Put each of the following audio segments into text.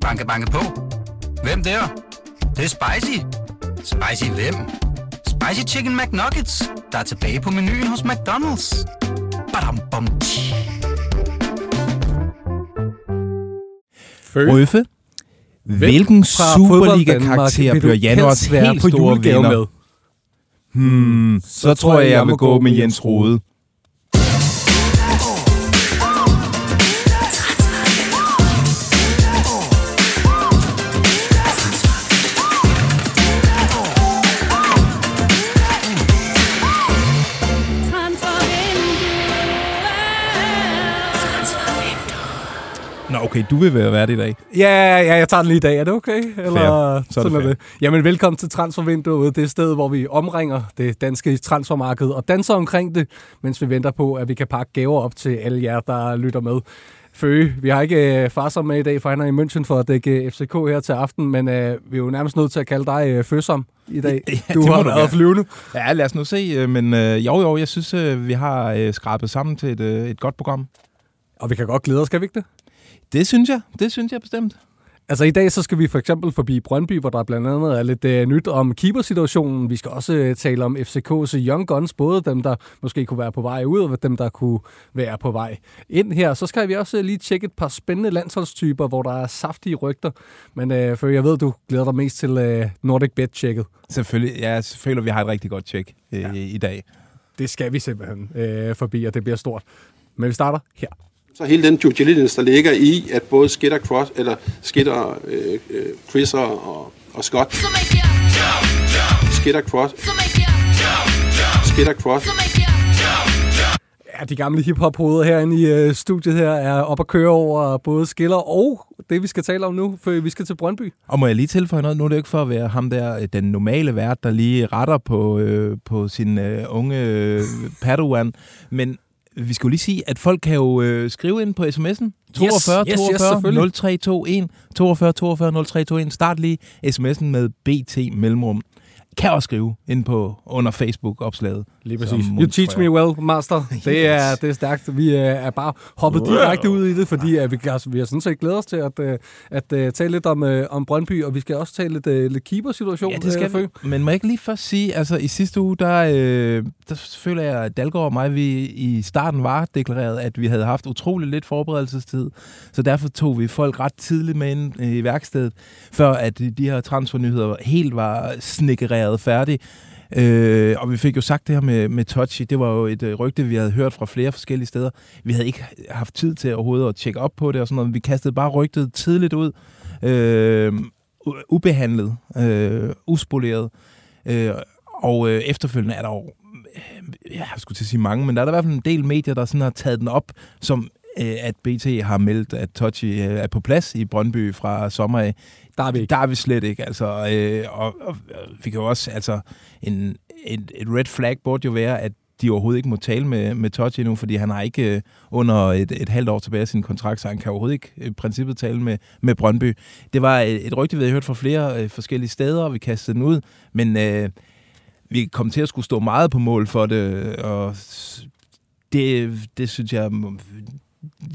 Banke, banke på. Hvem der? Det, det er spicy. Spicy hvem? Spicy Chicken McNuggets, der er tilbage på menuen hos McDonald's. Badum, bom, tji. Røffe, hvilken Superliga-karakter bliver januars helt store vinder? Med? Hmm, så, så tror jeg, jeg vil gå med Jens Rode. Okay, du vil være vært i dag. Ja, ja, jeg tager den lige i dag. Er det okay? Eller, fair. Så er det, er det. Jamen, velkommen til Transfervinduet. Det er stedet, hvor vi omringer det danske transfermarked og danser omkring det, mens vi venter på, at vi kan pakke gaver op til alle jer, der lytter med. Føge, vi har ikke øh, Farsom med i dag, for han er i München for at dække FCK her til aften, men øh, vi er jo nærmest nødt til at kalde dig øh, Føsom i dag. Ja, du har været flyvende. Ja, lad os nu se, øh, men øh, jo jo, jeg synes, øh, vi har øh, skrabet sammen til et, øh, et godt program. Og vi kan godt glæde os, skal vi ikke det? Det synes jeg. Det synes jeg bestemt. Altså i dag så skal vi for eksempel forbi Brøndby, hvor der blandt andet er lidt uh, nyt om keepersituationen. Vi skal også uh, tale om FCK's Young Guns, både dem, der måske kunne være på vej ud, og dem, der kunne være på vej ind her. Så skal vi også uh, lige tjekke et par spændende landsholdstyper, hvor der er saftige rygter. Men uh, for jeg ved, du glæder dig mest til uh, Nordic Bet-tjekket. Selvfølgelig. Ja, selvfølgelig, vi har et rigtig godt tjek uh, ja. i dag. Det skal vi simpelthen uh, forbi, og det bliver stort. Men vi starter her. Så hele den due diligence, der ligger i, at både Skitter, Cross, eller Skitter, øh, øh, Chris og, og Scott, Skitter, Cross, Skitter, Cross, Ja, de gamle hiphop-hoveder herinde i øh, studiet her er op at køre over både skiller og det, vi skal tale om nu, for vi skal til Brøndby. Og må jeg lige tilføje noget? Nu er det ikke for at være ham der, øh, den normale vært, der lige retter på, øh, på sin øh, unge øh, Padawan, men vi skal jo lige sige, at folk kan jo øh, skrive ind på sms'en. 42 yes, 42 yes, 0321 42 42 0321. Start lige sms'en med BT Mellemrum kan også skrive ind på under Facebook-opslaget. Lige præcis. You teach me well, master. Det er, det er stærkt. Vi øh, er bare hoppet wow. direkte ud i det, fordi at vi, altså, vi har sådan set glædet os til at, øh, at, at tale lidt om, om Brøndby, og vi skal også tale lidt, lidt keeper-situation. Ja, det skal vi. Men må jeg ikke lige først sige, altså i sidste uge, der, øh, der føler jeg, at Dalgaard og mig, vi i starten var deklareret, at vi havde haft utrolig lidt forberedelsestid, så derfor tog vi folk ret tidligt med ind i værkstedet, før at de her transfernyheder helt var snikkereret færdig. Øh, og vi fik jo sagt det her med, med Touchy. Det var jo et øh, rygte, vi havde hørt fra flere forskellige steder. Vi havde ikke haft tid til overhovedet at tjekke op på det og sådan noget. Vi kastede bare rygtet tidligt ud. Øh, ubehandlet. Øh, uspoleret. Øh, og øh, efterfølgende er der jo øh, jeg skulle til at sige mange, men der er der i hvert fald en del medier, der sådan har taget den op, som at BT har meldt, at Touchy øh, er på plads i Brøndby fra sommer af. Der er vi ikke. Der er vi slet ikke. Altså, øh, og, og, vi kan jo også, altså, en, et, et red flag burde jo være, at de overhovedet ikke må tale med, med Touchy nu, fordi han har ikke øh, under et, et halvt år tilbage af sin kontrakt, så han kan overhovedet ikke i princippet tale med, med Brøndby. Det var et, et rygte, vi havde hørt fra flere øh, forskellige steder, og vi kastede den ud, men øh, vi kom til at skulle stå meget på mål for det, og det, det synes jeg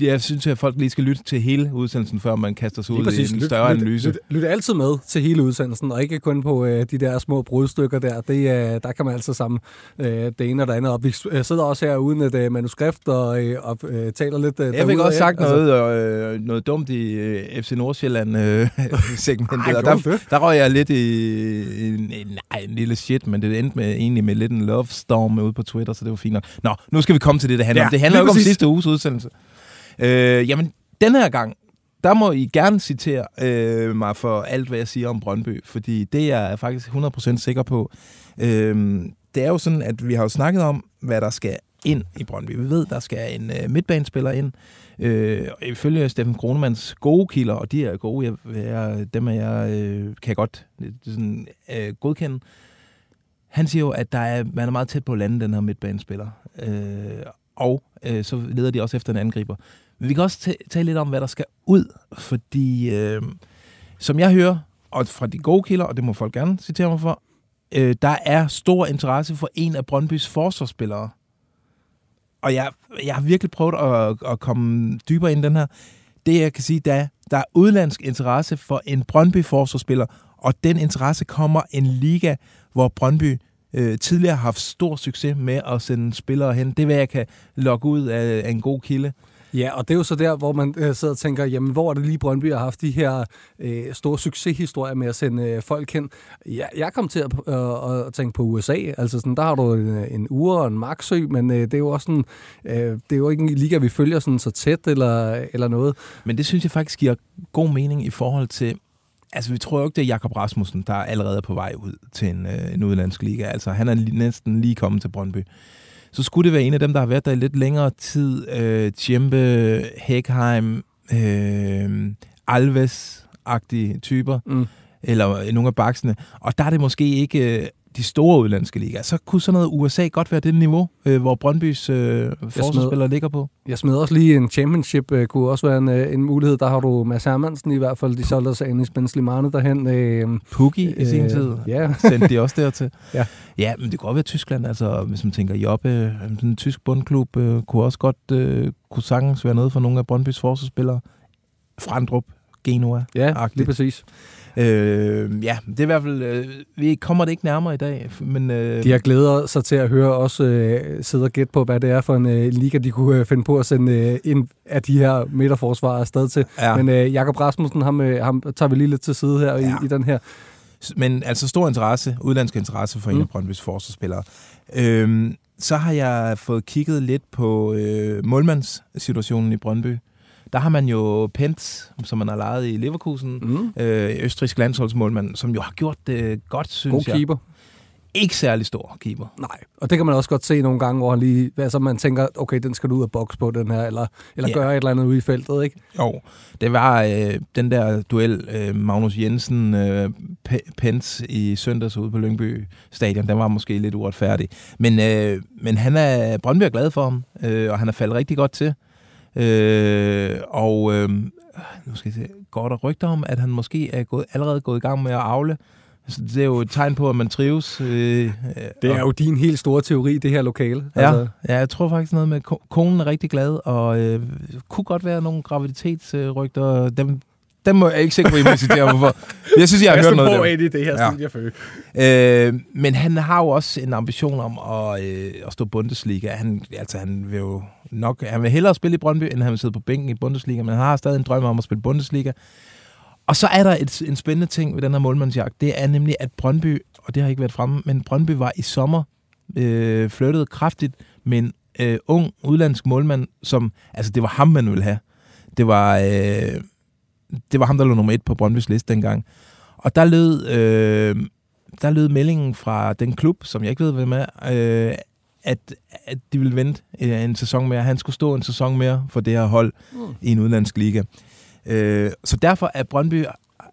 jeg synes, at folk lige skal lytte til hele udsendelsen, før man kaster sig ud i en større lyt, analyse. Lyt, lyt altid med til hele udsendelsen, og ikke kun på øh, de der små brudstykker der. Det, øh, der kan man altså sammen øh, det ene og det andet op. Vi øh, sidder også her uden et øh, manuskript og, øh, og øh, taler lidt øh, Jeg fik også sagt altså. noget, øh, noget dumt i øh, FC Nordsjælland-segmentet, øh, og der, der røg jeg lidt i en, en, nej, en lille shit, men det endte med, egentlig med lidt en love storm ude på Twitter, så det var fint nok. Nå, nu skal vi komme til det, det handler ja, om. Det handler ikke om sidste uges udsendelse. Øh, jamen, den her gang, der må I gerne citere øh, mig for alt, hvad jeg siger om Brøndby, fordi det er jeg faktisk 100% sikker på. Øh, det er jo sådan, at vi har jo snakket om, hvad der skal ind i Brøndby. Vi ved, der skal en øh, midtbanespiller ind. Øh, og ifølge Steffen Kronemanns gode kilder, og de er gode, jeg, jeg, dem er jeg, øh, kan jeg godt øh, sådan, øh, godkende. Han siger jo, at der er, man er meget tæt på at lande den her midtbanespiller. Øh, og øh, så leder de også efter en angriber. Men vi kan også tale lidt om, hvad der skal ud, fordi øh, som jeg hører, og fra de gode kilder, og det må folk gerne citere mig for, øh, der er stor interesse for en af Brøndbys forsvarsspillere. Og jeg, jeg har virkelig prøvet at, at komme dybere ind i den her. det jeg kan sige, der er, der er udlandsk interesse for en Brøndby-forsvarsspiller, og den interesse kommer en liga, hvor Brøndby øh, tidligere har haft stor succes med at sende spillere hen. Det vil jeg kan lokke ud af, af en god kilde. Ja, og det er jo så der, hvor man øh, sidder og tænker, jamen hvor er det lige Brøndby har haft de her øh, store succeshistorier med at sende øh, folk hen. Ja, jeg kom til at, øh, at tænke på USA, altså sådan, der har du en, øh, en ure og en Maxø, men øh, det er jo også sådan, øh, det er jo ikke en liga, vi følger sådan så tæt eller, eller noget. Men det synes jeg faktisk giver god mening i forhold til, Altså, vi tror jo ikke, det er Jakob Rasmussen, der allerede er på vej ud til en, øh, en udenlandsk liga. Altså, han er næsten lige kommet til Brøndby så skulle det være en af dem, der har været der i lidt længere tid. Øh, Tjempe, Hekheim, øh, Alves-agtige typer, mm. eller nogle af baksene. Og der er det måske ikke øh, de store udlandske ligaer. Så kunne sådan noget USA godt være det niveau, øh, hvor Brøndbys øh, forsvarsspillere ligger på. Jeg smed også lige en championship, øh, kunne også være en, øh, en mulighed. Der har du Mads Hermansen i hvert fald. De solgte også Anis Benzlimane derhen. Øh, Pukki i sin øh, tid. Ja. Sendte de også dertil. ja. ja, men det kunne godt være Tyskland. Altså, hvis man tænker Jobbe, øh, sådan en tysk bundklub, øh, kunne også godt øh, kunne sagtens være noget for nogle af Brøndbys forsvarsspillere. Frandrup, Genua. Ja, lige præcis. Øh, ja, det er i hvert fald... Øh, vi kommer det ikke nærmere i dag, men... Øh, de har glædet sig til at høre os øh, sidde og gætte på, hvad det er for en øh, liga, de kunne øh, finde på at sende øh, en af de her midterforsvarer afsted til. Ja. Men øh, Jakob Rasmussen, ham, øh, ham tager vi lige lidt til side her ja. i, i den her. Men altså stor interesse, udlandsk interesse for mm. en af Brøndby's forsvarsspillere. Øh, så har jeg fået kigget lidt på øh, målmandssituationen i Brøndby der har man jo Pent, som man har lejet i Leverkusen, mm. øh, østrisk landsholdsmålmand, som jo har gjort det godt, synes God jeg. keeper. Ikke særlig stor keeper. Nej, og det kan man også godt se nogle gange, hvor han lige, altså man tænker, okay, den skal du ud af boks på, den her, eller, eller ja. gøre et eller andet ude i feltet, ikke? Jo, det var øh, den der duel, øh, Magnus Jensen, øh, Pence i søndags ude på Lyngby Stadion, den var måske lidt uretfærdig. Men, øh, men han er, Brøndby er glad for ham, øh, og han er faldet rigtig godt til. Øh, og øh, nu skal jeg se, går der rygter om, at han måske er gået, allerede gået i gang med at afle. Så det er jo et tegn på, at man trives. Øh, det er jo din helt store teori, det her lokale. Ja, altså. ja jeg tror faktisk noget med, konen er rigtig glad, og øh, kunne godt være nogle graviditetsrygter. Dem, dem må jeg ikke sikker på, at I må citere hvorfor. Jeg synes, jeg har jeg hørt noget af det. det her ja. studie, øh, Men han har jo også en ambition om at, øh, at stå Bundesliga. Han, altså, han vil jo nok... Han vil hellere spille i Brøndby, end han vil sidde på bænken i Bundesliga, men han har stadig en drøm om at spille Bundesliga. Og så er der et, en spændende ting ved den her målmandsjagt. Det er nemlig, at Brøndby, og det har ikke været fremme, men Brøndby var i sommer øh, flyttet kraftigt med en øh, ung udlandsk målmand, som... Altså, det var ham, man ville have. Det var... Øh, det var ham, der lå nummer et på Brøndbys liste dengang. Og der lød, øh, der lød meldingen fra den klub, som jeg ikke ved, hvem er, øh, at, at de ville vente en sæson mere. Han skulle stå en sæson mere for det her hold mm. i en udlandsk liga. Øh, så derfor er Brøndby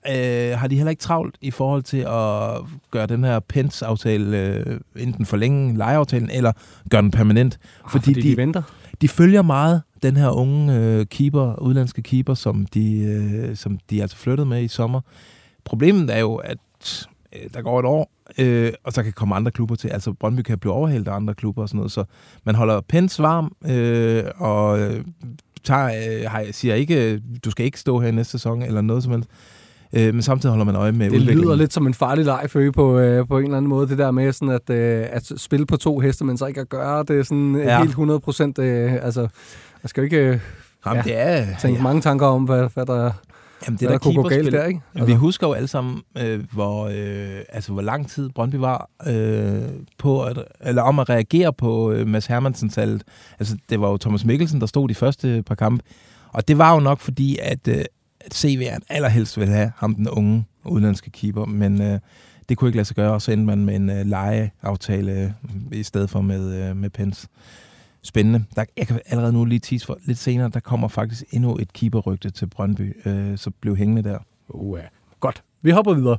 øh, har de heller ikke travlt i forhold til at gøre den her Pence-aftale øh, enten forlænge lejeaftalen eller gøre den permanent. Ah, fordi, fordi de, de venter? De følger meget den her unge øh, keeper, udlandske keeper, som de, øh, som de altså flyttede med i sommer. Problemet er jo, at øh, der går et år, øh, og så kan komme andre klubber til. Altså Brøndby kan blive overhældt af andre klubber og sådan noget. Så man holder pens varm, øh, og øh, tager, øh, siger ikke, øh, du skal ikke stå her næste sæson, eller noget som helst. Øh, men samtidig holder man øje med Det udviklingen. lyder lidt som en farlig leg for på, øh, på en eller anden måde, det der med sådan at, øh, at spille på to heste, men så ikke at gøre det sådan ja. helt 100 procent. Øh, altså, jeg skal jo ikke øh, Jamen, ja, det er, tænke ja. mange tanker om, hvad, hvad der Jamen, det der, der kunne gå galt der, ikke? Altså. Vi husker jo alle sammen, øh, hvor, øh, altså, hvor lang tid Brøndby var øh, på at, eller om at reagere på øh, Mads Hermansens salget. Altså, det var jo Thomas Mikkelsen, der stod de første par kampe. Og det var jo nok fordi, at, øh, at CV'eren allerhelst ville have ham, den unge udenlandske keeper, men øh, det kunne ikke lade sig gøre, og så endte man med en øh, lejeaftale øh, i stedet for med, øh, med Pence. Spændende. Der, jeg kan allerede nu lige tease for, lidt senere, der kommer faktisk endnu et keeperrygte til Brøndby, øh, så blev hængende der. Uh. Godt. Vi hopper videre.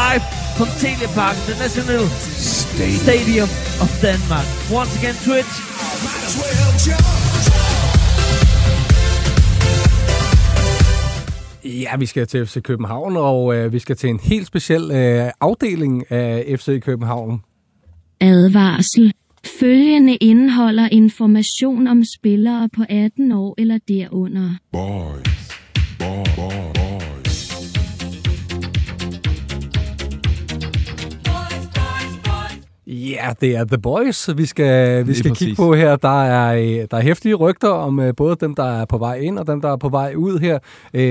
Live from Telepark International Stadium. Stadium of Denmark. Once again, Twitch. Ja, vi skal til FC København, og øh, vi skal til en helt speciel øh, afdeling af FC København. Advarsel. Følgende indeholder information om spillere på 18 år eller derunder. Boys. Ja, det er The Boys, vi skal, vi skal kigge på her. Der er, øh, der er hæftige rygter om uh, både dem, der er på vej ind, og dem, der er på vej ud her.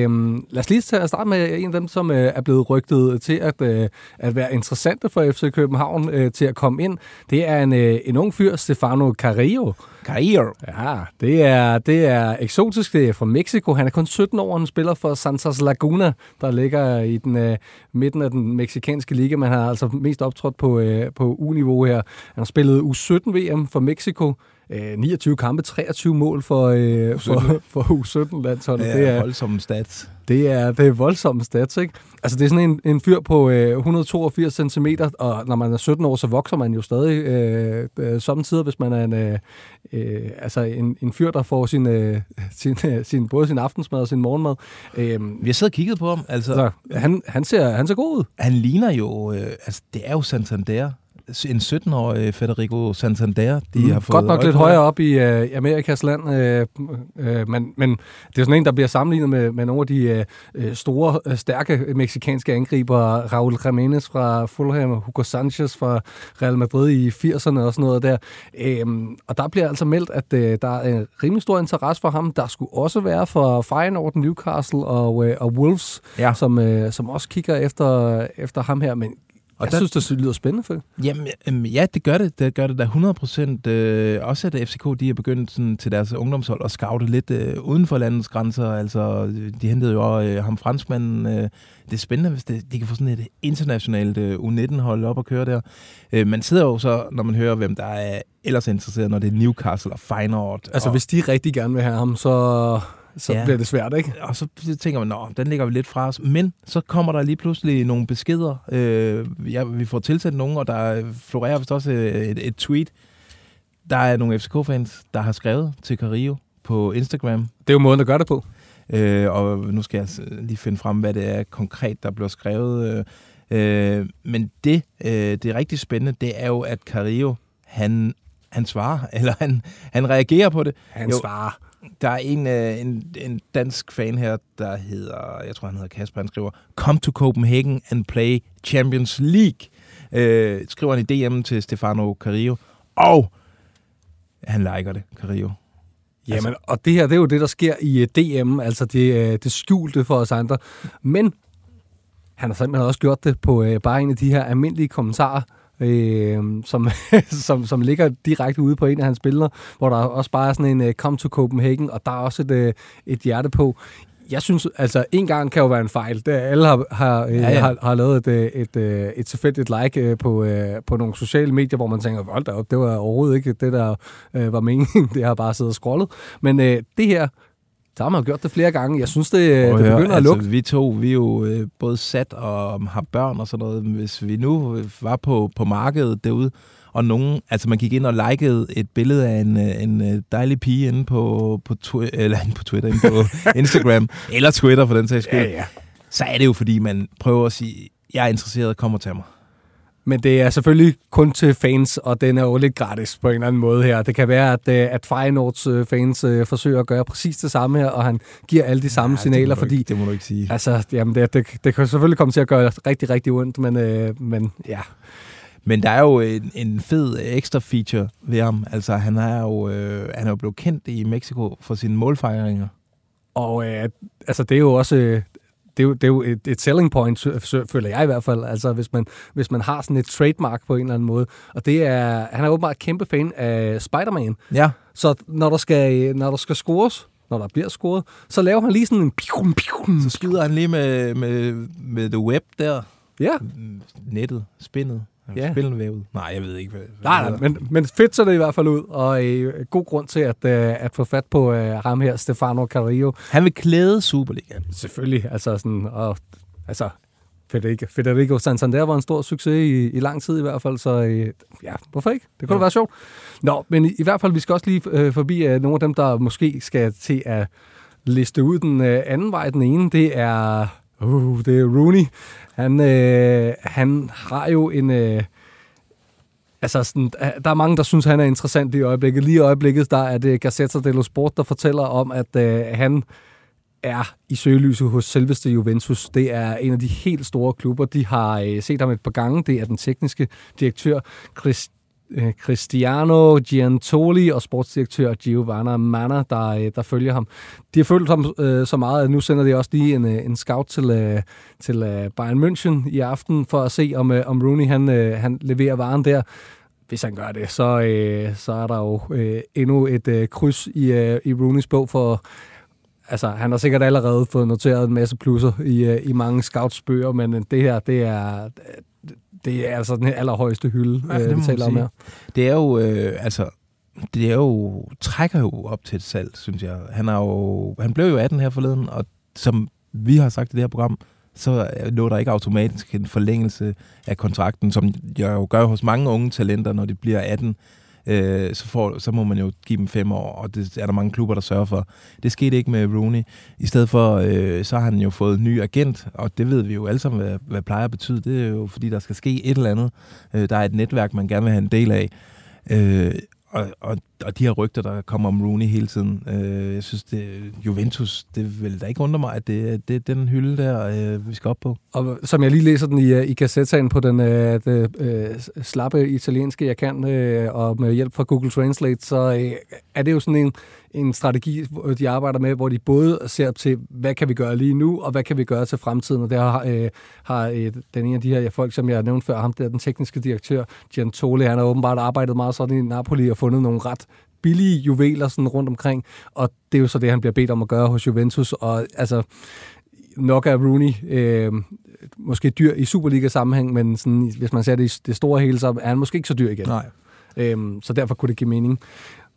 Um, lad os lige tage, starte med en af dem, som uh, er blevet rygtet til at, uh, at være interessante for FC København til at komme ind. Det er en, en ung fyr, Stefano Carrillo. Carrillo. Ja, det er, det er eksotisk. Det er fra Mexico. Han er kun 17 år, og han spiller for Santos Laguna, der ligger i den øh, midten af den meksikanske liga. Man har altså mest optrådt på, øh, på U-niveau her. Han har spillet U17-VM for Mexico. 29 kampe, 23 mål for, uh, for, for U17-landsholdet. Det er, det er voldsomme stats. Det er, det er voldsomme stats, ikke? Altså, det er sådan en, en fyr på øh, 182 cm, og når man er 17 år, så vokser man jo stadig øh, øh, samtidig, hvis man er en, øh, øh, altså en, en fyr, der får sin, øh, sin, øh, sin, både sin aftensmad og sin morgenmad. Øh, Vi har siddet og kigget på ham. Altså, så, han, han, ser, han ser god ud. Han ligner jo, øh, altså det er jo Santander en 17-årig Federico Santander, de mm, har fået Godt nok lidt højere op i uh, Amerikas land, uh, uh, men, men det er sådan en, der bliver sammenlignet med, med nogle af de uh, store, uh, stærke meksikanske angriber, Raul Jimenez fra Fulham, Hugo Sanchez fra Real Madrid i 80'erne og sådan noget der. Uh, og der bliver altså meldt, at uh, der er en rimelig stor interesse for ham. Der skulle også være for Feyenoord, Newcastle og, uh, og Wolves, ja. som, uh, som også kigger efter, efter ham her, men og jeg der, synes, det lyder spændende for Jamen, øhm, ja, det gør det. Det gør det da 100 procent. Øh, også at FCK de er begyndt sådan, til deres ungdomshold at scoute lidt øh, uden for landets grænser. Altså, de hentede jo også øh, ham franskmanden. Øh, det er spændende, hvis det, de kan få sådan et internationalt øh, U19-hold op og køre der. Øh, man sidder jo så, når man hører, hvem der er ellers interesseret, når det er Newcastle og Feyenoord. Altså, og, hvis de rigtig gerne vil have ham, så så ja. bliver det svært, ikke? Og så tænker man, nå, den ligger vi lidt fra os. Men så kommer der lige pludselig nogle beskeder. Øh, ja, vi får tilsendt nogen, og der florerer vist også et, et tweet. Der er nogle FCK-fans, der har skrevet til Carillo på Instagram. Det er jo måden at gøre det på. Øh, og nu skal jeg lige finde frem, hvad det er konkret, der bliver skrevet. Øh, men det, øh, det er rigtig spændende, det er jo, at Carillo, han, han svarer, eller han, han reagerer på det. Han jo, svarer. Der er en, øh, en, en dansk fan her, der hedder, jeg tror han hedder Kasper, han skriver, Come to Copenhagen and play Champions League. Øh, skriver han i DM til Stefano Carrillo. Og han liker det, Carrillo. Altså- Jamen, altså, og det her, det er jo det, der sker i øh, DM, altså det, øh, det skjulte for os andre. Men han har simpelthen også gjort det på øh, bare en af de her almindelige kommentarer, øh, som, som, som ligger direkte ude på en af hans billeder, hvor der også bare er sådan en uh, Come to Copenhagen, og der er også et, uh, et hjerte på. Jeg synes, altså, en gang kan jo være en fejl. Det, alle har, har, ja, ja. har, har lavet et, et, et, et tilfældigt like på, på nogle sociale medier, hvor man tænker, hold da op, det var overhovedet ikke det, der uh, var meningen. Det har bare siddet og scrollet. Men uh, det her, så har man jo gjort det flere gange. Jeg synes, det, oh, det begynder ja, at lukke. Altså, vi to, vi er jo øh, både sat og har børn og sådan noget. Hvis vi nu var på, på markedet derude, og nogen, altså man gik ind og likede et billede af en, øh, en øh, dejlig pige inde på, på, twi- eller på Twitter, inde på Instagram, eller Twitter for den sags skyld, ja, ja. så er det jo, fordi man prøver at sige, jeg er interesseret, kom og tag mig. Men det er selvfølgelig kun til fans, og den er jo lidt gratis på en eller anden måde her. Det kan være, at, øh, at Feyenoords øh, fans øh, forsøger at gøre præcis det samme her, og han giver alle de samme Nej, signaler, det fordi... Ikke, det må du ikke sige. Altså, jamen det, det, det kan selvfølgelig komme til at gøre rigtig, rigtig ondt, men, øh, men ja... Men der er jo en, en fed ekstra feature ved ham. Altså, han er jo, øh, han er jo blevet kendt i Mexico for sine målfejringer. Og øh, altså, det er jo også det er jo, det er jo et, et selling point, føler jeg i hvert fald, altså hvis man, hvis man har sådan et trademark på en eller anden måde. Og det er, han er åbenbart kæmpe fan af Spider-Man. Ja. Så når der skal, når der skal scores, når der bliver scoret, så laver han lige sådan en... Pium, pium, så skyder han lige med, med, med the web der. Ja. Nettet, spindet. Ja. Spillenvævet? Nej, jeg ved ikke. Hvad nej, nej, men, men fedt så det i hvert fald ud, og øh, god grund til at, øh, at få fat på øh, ham her, Stefano Carrillo. Han vil klæde Superligaen. Selvfølgelig, altså sådan, og, altså, Federico, Federico Santander var en stor succes i, i lang tid i hvert fald, så øh, ja, hvorfor ikke? Det kunne ja. være sjovt. Nå, men i, i hvert fald, vi skal også lige øh, forbi øh, nogle af dem, der måske skal til at liste ud den øh, anden vej. Den ene, det er Uh, det er Rooney. Han, øh, han har jo en... Øh, Altså, sådan, der er mange, der synes, han er interessant i øjeblikket. Lige i øjeblikket, der er det Gazzetta dello Sport, der fortæller om, at øh, han er i søgelyset hos selveste Juventus. Det er en af de helt store klubber. De har øh, set ham et par gange. Det er den tekniske direktør Chris, Øh, Cristiano Giantoli og sportsdirektør Giovanna Manna, der, øh, der følger ham. De har følt ham øh, så meget, at nu sender de også lige en, øh, en scout til, øh, til øh, Bayern München i aften for at se, om, øh, om Rooney han, øh, han leverer varen der hvis han gør det, så, øh, så er der jo øh, endnu et øh, kryds i, øh, i Rooneys bog for altså, han har sikkert allerede fået noteret en masse plusser i, øh, i mange scouts bøger, men det her, det er, det er altså den allerhøjeste hylde, ja, det vi taler om her. Det er jo, øh, altså, det er jo, trækker jo op til et salg, synes jeg. Han, er jo, han blev jo 18 her forleden, og som vi har sagt i det her program, så lå der ikke automatisk en forlængelse af kontrakten, som jeg jo gør hos mange unge talenter, når de bliver 18 øh, så, får, så må man jo give dem fem år, og det er der mange klubber, der sørger for. Det skete ikke med Rooney. I stedet for, øh, så har han jo fået en ny agent, og det ved vi jo alle sammen, hvad, hvad plejer at betyde. Det er jo, fordi der skal ske et eller andet. Øh, der er et netværk, man gerne vil have en del af. Øh, og, og, og de her rygter, der kommer om Rooney hele tiden, øh, jeg synes, det, Juventus, det vil da ikke undre mig, at det, det er den hylde der, øh, vi skal op på. Og som jeg lige læser den i, øh, i kassettaen på den øh, det, øh, slappe italienske, jeg kan, øh, og med hjælp fra Google Translate, så øh, er det jo sådan en, en strategi, de arbejder med, hvor de både ser til, hvad kan vi gøre lige nu, og hvad kan vi gøre til fremtiden. Og der har, øh, har øh, den ene af de her folk, som jeg nævnte før, ham der, den tekniske direktør, Gian Tole, han har åbenbart arbejdet meget sådan i Napoli og fundet nogle ret billige juveler sådan rundt omkring, og det er jo så det, han bliver bedt om at gøre hos Juventus, og altså nok er Rooney øh, måske dyr i Superliga-sammenhæng, men sådan, hvis man ser det i det store hele, så er han måske ikke så dyr igen. Nej. Øhm, så derfor kunne det give mening.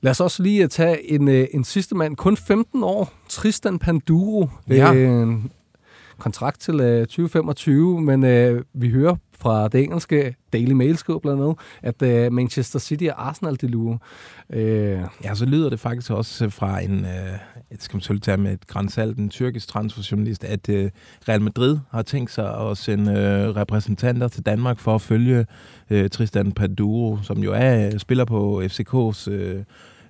Lad os også lige tage en, øh, en sidste mand, kun 15 år, Tristan Panduro. Ja. Øh, kontrakt til øh, 2025, men øh, vi hører fra det engelske Daily Mail skriver blandt andet, at øh, Manchester City og Arsenal de lurer. Øh. Ja, så lyder det faktisk også fra en, øh, skal man selvfølgelig tage med et grænsalt, en tyrkisk transferjournalist, at øh, Real Madrid har tænkt sig at sende øh, repræsentanter til Danmark for at følge øh, Tristan Paduro, som jo er øh, spiller på FCK's øh,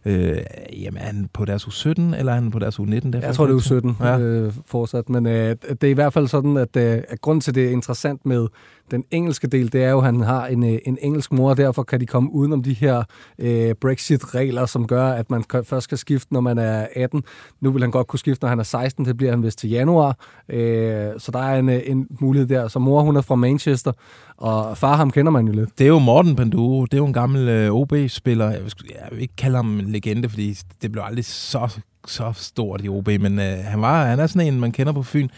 Øh, jamen, er han på deres U17, eller er han på deres U19? Der jeg tror, det er U17 ja. øh, fortsat, men øh, det er i hvert fald sådan, at, øh, at grund til, det er interessant med den engelske del, det er jo, at han har en, øh, en engelsk mor, og derfor kan de komme udenom de her øh, Brexit-regler, som gør, at man først skal skifte, når man er 18. Nu vil han godt kunne skifte, når han er 16. Det bliver han vist til januar. Øh, så der er en, øh, en mulighed der. Så mor, hun er fra Manchester, og far, ham kender man jo lidt. Det er jo Morten Panduro. Det er jo en gammel øh, OB-spiller. Jeg, jeg vil ikke kalde ham en legende, fordi det blev aldrig så, så stort i OB, men øh, han, var, han er sådan en, man kender på Fyn.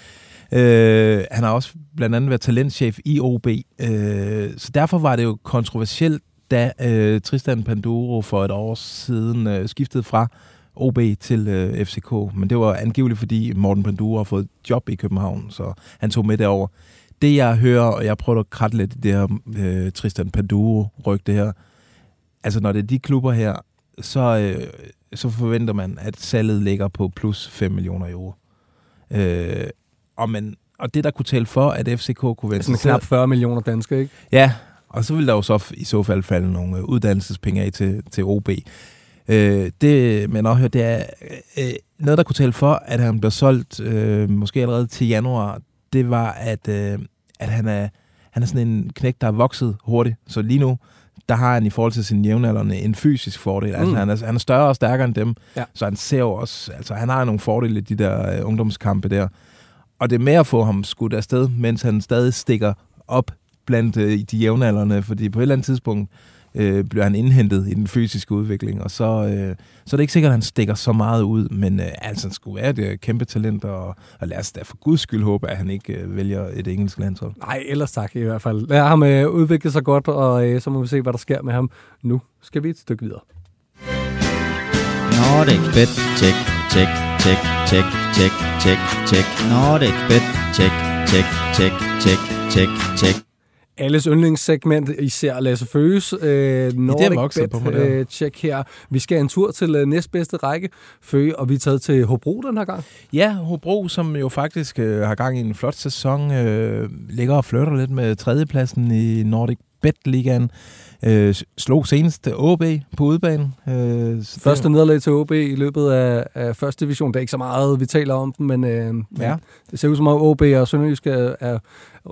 Øh, han har også blandt andet været talentchef i OB, øh, så derfor var det jo kontroversielt, da øh, Tristan Panduro for et år siden øh, skiftede fra OB til øh, FCK. Men det var angiveligt, fordi Morten Panduro har fået job i København, så han tog med derover. Det jeg hører, og jeg prøver at kratte lidt i det her øh, Tristan Panduro-rygte her, altså når det er de klubber her, så, øh, så forventer man, at salget ligger på plus 5 millioner euro. Øh, og, man, og det, der kunne tælle for, at FCK kunne vende Sådan knap 40 millioner danske, ikke? Ja, og så ville der jo så i så fald falde nogle øh, uddannelsespenge af til, til OB. Øh, det, men også det er øh, noget, der kunne tælle for, at han bliver solgt øh, måske allerede til januar, det var, at, øh, at han, er, han er sådan en knæk, der er vokset hurtigt. Så lige nu, der har han i forhold til sin jævnaldrende en fysisk fordel. Altså, mm. han, er, han er større og stærkere end dem, ja. så han ser jo også, altså han har nogle fordele i de der øh, ungdomskampe der. Og det er med at få ham skudt afsted, mens han stadig stikker op blandt øh, de jævnaldrende, fordi på et eller andet tidspunkt øh, bliver han indhentet i den fysiske udvikling, og så, øh, så er det ikke sikkert, at han stikker så meget ud, men øh, altså, han skulle være det kæmpe talent, og, og lad os da for guds skyld håbe, at han ikke øh, vælger et engelsk landshold. Nej, ellers tak i hvert fald. Lad ham øh, udvikle sig godt, og øh, så må vi se, hvad der sker med ham. Nu skal vi et stykke videre. Nordic Bet, check, check, check, check, check, check, check. Nordic Bet, check, check, check, check, check, check. Alles yndlingssegment, især Lasse Føges. Øh, Nordic det er Bet, på øh, check her. Vi skal en tur til øh, næstbedste række, Føge, og vi er taget til Hobro den her gang. Ja, Hobro, som jo faktisk øh, har gang i en flot sæson, øh, ligger og flytter lidt med tredjepladsen i Nordic Bet-ligaen. Øh, slog senest OB på udbanen. Øh, første nederlag til OB i løbet af, af første division. Det er ikke så meget, vi taler om dem, men øh, ja. det ser ud som om OB og Sønderjysk er, er,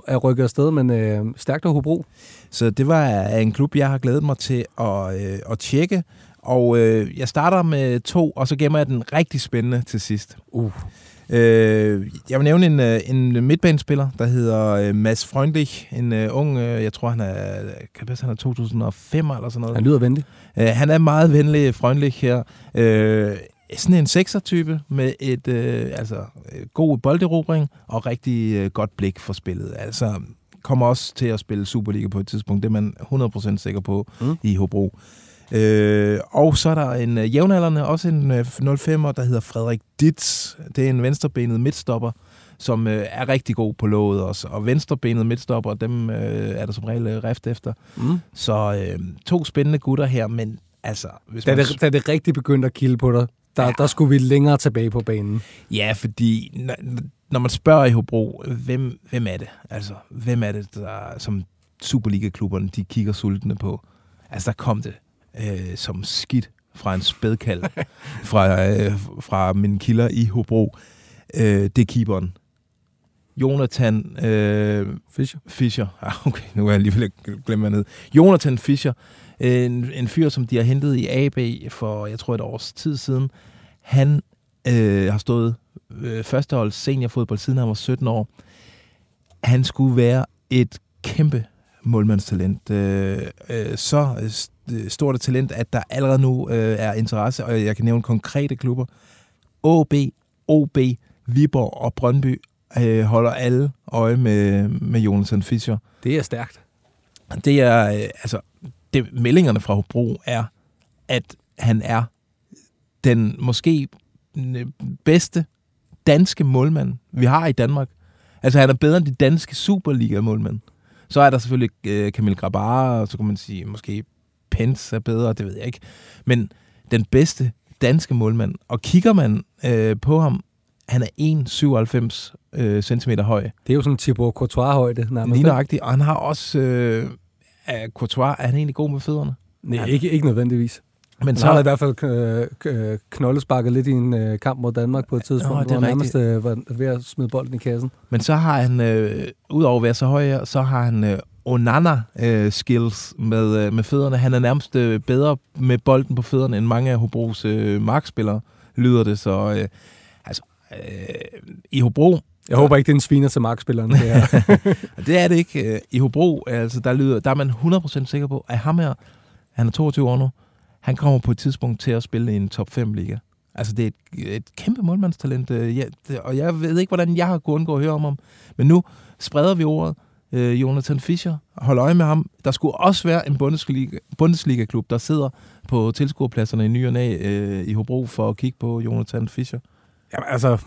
er rykket afsted, men øh, stærkt af Hobro. Så det var en klub, jeg har glædet mig til at, øh, at tjekke. Og øh, jeg starter med to, og så gemmer jeg den rigtig spændende til sidst. Uh. Øh, jeg vil nævne en, øh, en midtbanespiller, der hedder øh, Mads Freundlich. En uh, ung, jeg tror han er, kan passe, han er 2005 eller sådan noget. Han lyder venlig. Uh, han er meget venlig, Freundlich her. Uh, sådan en sekser-type med et altså, god bolderobring og rigtig godt blik for spillet. Altså kommer også til at spille Superliga på et tidspunkt. Det er man 100% sikker på mm. i Hobro. Øh, og så er der en øh, jævnaldrende, også en øh, 05'er, der hedder Frederik Ditz. Det er en venstrebenet midtstopper, som øh, er rigtig god på låget også. Og venstrebenet midtstopper, dem øh, er der som regel øh, rift efter. Mm. Så øh, to spændende gutter her, men altså... Hvis da, man... det, da det rigtig begyndte at kilde på dig, der, ja. der skulle vi længere tilbage på banen. Ja, fordi når, man spørger i Hobro, hvem, hvem er det? Altså, hvem er det, der, som Superliga-klubberne, de kigger sultne på? Altså, der kom det øh, som skidt fra en spædkald fra, øh, fra min kilder i Hobro. Øh, det er keeperen. Jonathan øh, Fischer. Fischer. Ah, okay, nu er jeg lige ved at glemme ned. Jonathan Fischer, en, en fyr, som de har hentet i AB for, jeg tror, et års tid siden. Han øh, har stået øh, førsteholds seniorfodbold siden han var 17 år. Han skulle være et kæmpe målmandstalent. Øh, øh, så Øh, stort talent, at der allerede nu øh, er interesse, og jeg kan nævne konkrete klubber. OB, OB, Viborg og Brøndby øh, holder alle øje med, med Jonathan Fischer. Det er stærkt. Det er, øh, altså, det, meldingerne fra Hobro er, at han er den måske bedste danske målmand, vi har i Danmark. Altså, han er bedre end de danske Superliga-målmænd. Så er der selvfølgelig øh, Kamil Grabar, og så kan man sige måske Pence er bedre, det ved jeg ikke. Men den bedste danske målmand, og kigger man øh, på ham, han er 1,97 øh, cm høj. Det er jo sådan Thibaut Courtois-højde nærmest. Lige nøjagtigt, og han har også... Øh, er Courtois, er han egentlig god med fødderne? Nej, ikke, ikke nødvendigvis. Men så har han i hvert fald øh, knoldesparket lidt i en øh, kamp mod Danmark på et tidspunkt, Nå, hvor han nærmest øh, var ved at smide bolden i kassen. Men så har han, øh, udover at være så høj, så har han øh, Onana-skills øh, med, øh, med fødderne. Han er nærmest øh, bedre med bolden på fødderne, end mange af Hobros øh, markspillere, lyder det. Så øh, altså, øh, i Hobro... Jeg håber ikke, det er en sviner til markspilleren. Det, det er det ikke. I Hobro, altså, der, lyder, der er man 100% sikker på, at ham her, han er 22 år nu, han kommer på et tidspunkt til at spille i en top 5-liga. Altså, det er et, et kæmpe målmandstalent, øh, ja, det, og jeg ved ikke, hvordan jeg har kunnet undgå at høre om ham. Men nu spreder vi ordet, øh, Jonathan Fischer. Hold øje med ham. Der skulle også være en Bundesliga, Bundesliga-klub, der sidder på tilskuerpladserne i ny og øh, i Hobro for at kigge på Jonathan Fischer. Jamen altså,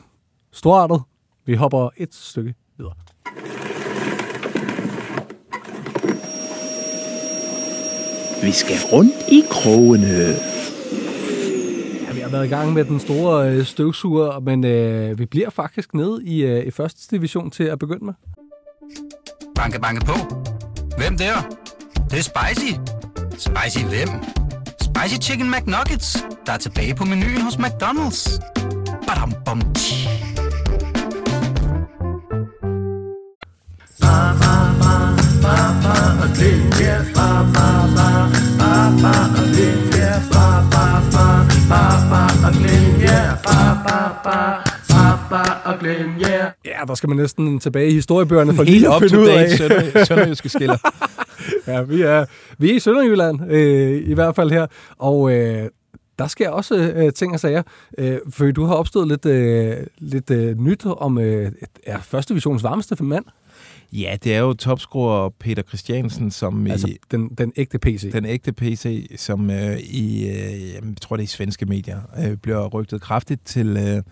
storartet. Vi hopper et stykke videre. Vi skal rundt i krogene. Ja, vi har været i gang med den store øh, støvsuger, men øh, vi bliver faktisk nede i, øh, i første division til at begynde med. Banke, banke på. Hvem der? Det, det er spicy. Spicy hvem? Spicy Chicken McNuggets, der er tilbage på menuen hos McDonald's. Badum, bom, tji. Og Glenn, yeah. Ja, der skal man næsten tilbage i historiebøgerne for lige at finde ud af. Sønderjyske skiller. ja, vi er, vi er i Sønderjylland, øh, i hvert fald her. Og øh, der sker også øh, ting og sager, øh, for du har opstået lidt, øh, lidt øh, nyt om øh, er første divisions varmeste mand. Ja, det er jo topscorer Peter Christiansen, som altså i, den, den ægte PC. Den ægte PC, som øh, i, øh, jeg tror det er i svenske medier, øh, bliver rygtet kraftigt til, øh,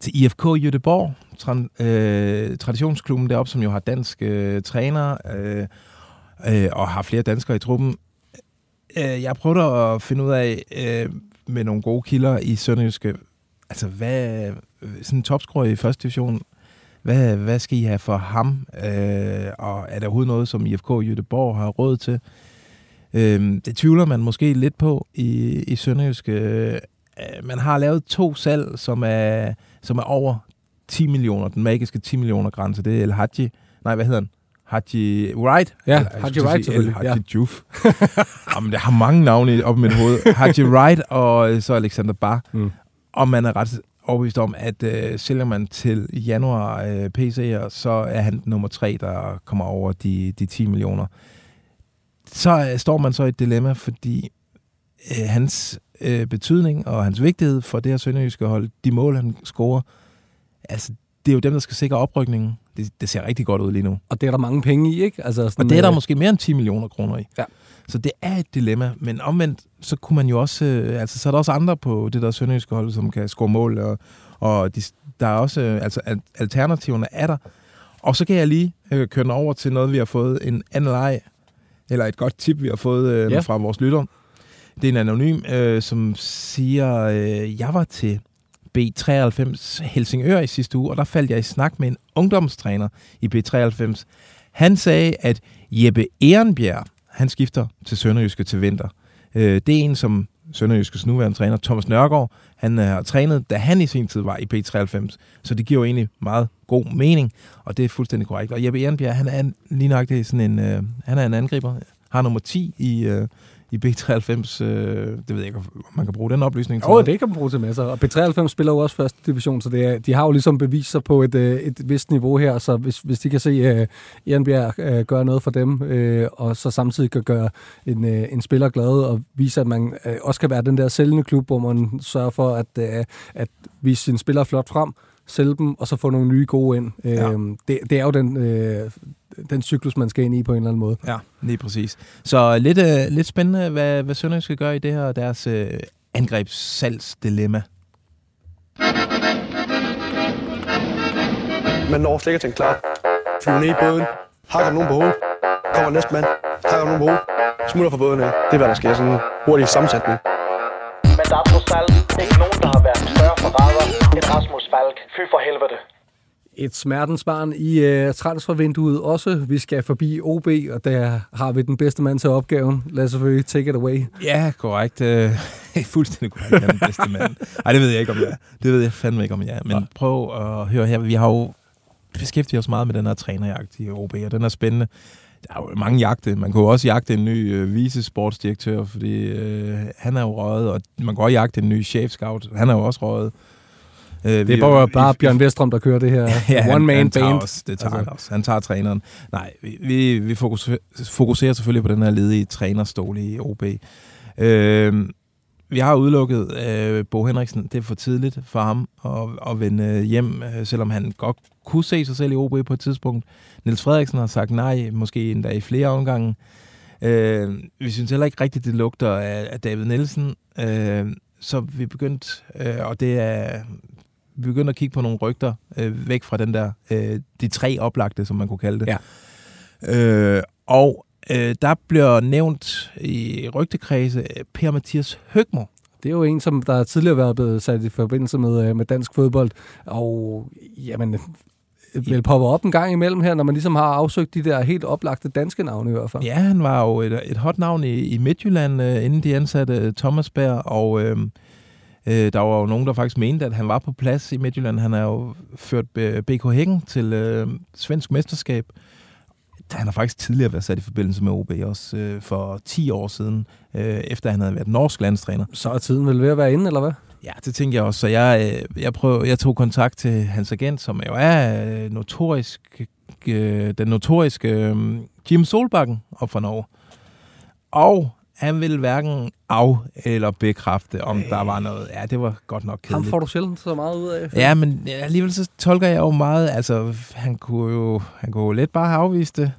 til IFK Göteborg, tra- øh, traditionsklubben deroppe, som jo har dansk øh, træner øh, øh, og har flere danskere i truppen. Øh, jeg prøvede at finde ud af øh, med nogle gode kilder i Sønderjyske, altså hvad, sådan en topscorer i første division, hvad, hvad skal I have for ham? Øh, og er der overhovedet noget, som IFK Göteborg har råd til? Øh, det tvivler man måske lidt på i, i Sønderjysk. Øh, man har lavet to salg, som er, som er over 10 millioner, den magiske 10 millioner grænse. Det er El Hadji, nej, hvad hedder han? Haji Wright? Ja, Haji Wright selvfølgelig. Haji ja. Juf. Jamen, det har mange navne op i mit hoved. Haji Wright og øh, så Alexander Bar. Mm. Og man er ret overbevist om, at øh, sælger man til januar øh, PC'er, så er han nummer tre, der kommer over de, de 10 millioner. Så øh, står man så i et dilemma, fordi øh, hans øh, betydning og hans vigtighed for det her sønderjyske hold, de mål, han scorer, altså, det er jo dem, der skal sikre oprykningen. Det, det ser rigtig godt ud lige nu. Og det er der mange penge i, ikke? Altså sådan, og det er der øh... måske mere end 10 millioner kroner i. Ja. Så det er et dilemma, men omvendt, så kunne man jo også, øh, altså så er der også andre på det der sønderjyske hold, som kan score mål, og, og de, der er også, øh, altså alternativerne er der. Og så kan jeg lige øh, køre den over til noget, vi har fået en anden leg, eller et godt tip, vi har fået øh, ja. fra vores lytter. Det er en anonym, øh, som siger, øh, jeg var til B93 Helsingør i sidste uge, og der faldt jeg i snak med en ungdomstræner i B93. Han sagde, at Jeppe Ehrenbjerg, han skifter til Sønderjyske til vinter. Øh, det er en, som Sønderjyskes nuværende træner, Thomas Nørgaard, han øh, har trænet, da han i sin tid var i P93, Så det giver jo egentlig meget god mening, og det er fuldstændig korrekt. Og Jeppe Ehrenbjerg, han er lige nok det sådan en, øh, han er en angriber, har nummer 10 i, øh, i B93. Øh, det ved jeg ikke, om man kan bruge den oplysning. Jo, det kan man bruge til masser. Og B93 spiller jo også første division, så det er, de har jo ligesom bevist sig på et, øh, et vist niveau her, så hvis, hvis de kan se uh, Ehrenbjerg uh, gøre noget for dem, uh, og så samtidig kan gøre en, uh, en spiller glad og vise, at man uh, også kan være den der sælgende klub, hvor man sørger for at, uh, at vise sine spillere flot frem, sælge dem, og så få nogle nye gode ind. Ja. Øh, det, det er jo den, øh, den cyklus, man skal ind i på en eller anden måde. Ja, lige præcis. Så lidt, øh, lidt spændende, hvad, hvad Sønderjysk skal gøre i det her deres øh, angrebssalgsdilemma. Man når slet ikke at tænke klar. Flyver ned i båden, hakker nogen på hovedet, kommer næste mand, hakker nogen på hovedet, smutter fra båden af. Det er, hvad der sker. Sådan en hurtig sammensætning. Men der er trods alt ikke nogen, der har været større forræder end Rasmus Falk. Fy for helvede et smertensbarn i uh, transfervinduet også. Vi skal forbi OB, og der har vi den bedste mand til opgaven. Lad os selvfølgelig take it away. Ja, korrekt. Uh, fuldstændig korrekt, jeg er den bedste mand. Nej, det ved jeg ikke, om jeg er. Det ved jeg fandme ikke, om jeg er. Men ja. prøv at høre her. Vi har jo beskæftiget os meget med den her trænerjagt i OB, og den er spændende. Der er jo mange jagte. Man kunne også jagte en ny øh, vicesportsdirektør, fordi øh, han er jo røget, og man kan også jagte en ny chef-scout. Han er jo også røget. Øh, det er bare, bare Bjørn Vestrøm, der kører det her ja, one-man band. Også, det tager altså. også. Han tager træneren. Nej, vi, vi, fokuserer, fokuserer selvfølgelig på den her ledige trænerstol i OB. Øh, vi har udelukket øh, Bo Henriksen. Det er for tidligt for ham at, at vende hjem, øh, selvom han godt kunne se sig selv i OB på et tidspunkt. Niels Frederiksen har sagt nej, måske endda i flere omgange. Øh, vi synes heller ikke rigtigt, det lugter af, af David Nielsen. Øh, så vi begyndt, øh, og det er vi begyndte at kigge på nogle rygter øh, væk fra den der, øh, de tre oplagte, som man kunne kalde det. Ja. Øh, og øh, der bliver nævnt i rygtekredse øh, Per-Mathias Høgmo. Det er jo en, som der tidligere har været blevet sat i forbindelse med, øh, med dansk fodbold, og jamen, vel popper op en gang imellem her, når man ligesom har afsøgt de der helt oplagte danske navne i hvert fald. Ja, han var jo et, et hot navn i, i Midtjylland, øh, inden de ansatte Thomas Berg, og øh, Øh, der var jo nogen, der faktisk mente, at han var på plads i Midtjylland. Han har jo ført BK Hækken til øh, svensk mesterskab. Han har faktisk tidligere været sat i forbindelse med OB, også øh, for 10 år siden, øh, efter han havde været norsk landstræner. Så er tiden vel ved at være inde, eller hvad? Ja, det tænker jeg også. Så jeg, øh, jeg, prøv, jeg tog kontakt til hans agent, som jo er øh, notorisk, øh, den notoriske øh, Jim Solbakken op fra Norge. Og han ville hverken af- eller bekræfte, om der var noget. Ja, det var godt nok kedeligt. Ham får du sjældent så meget ud af. Ja, men alligevel så tolker jeg jo meget, altså han kunne jo, han kunne jo let bare have afvist det.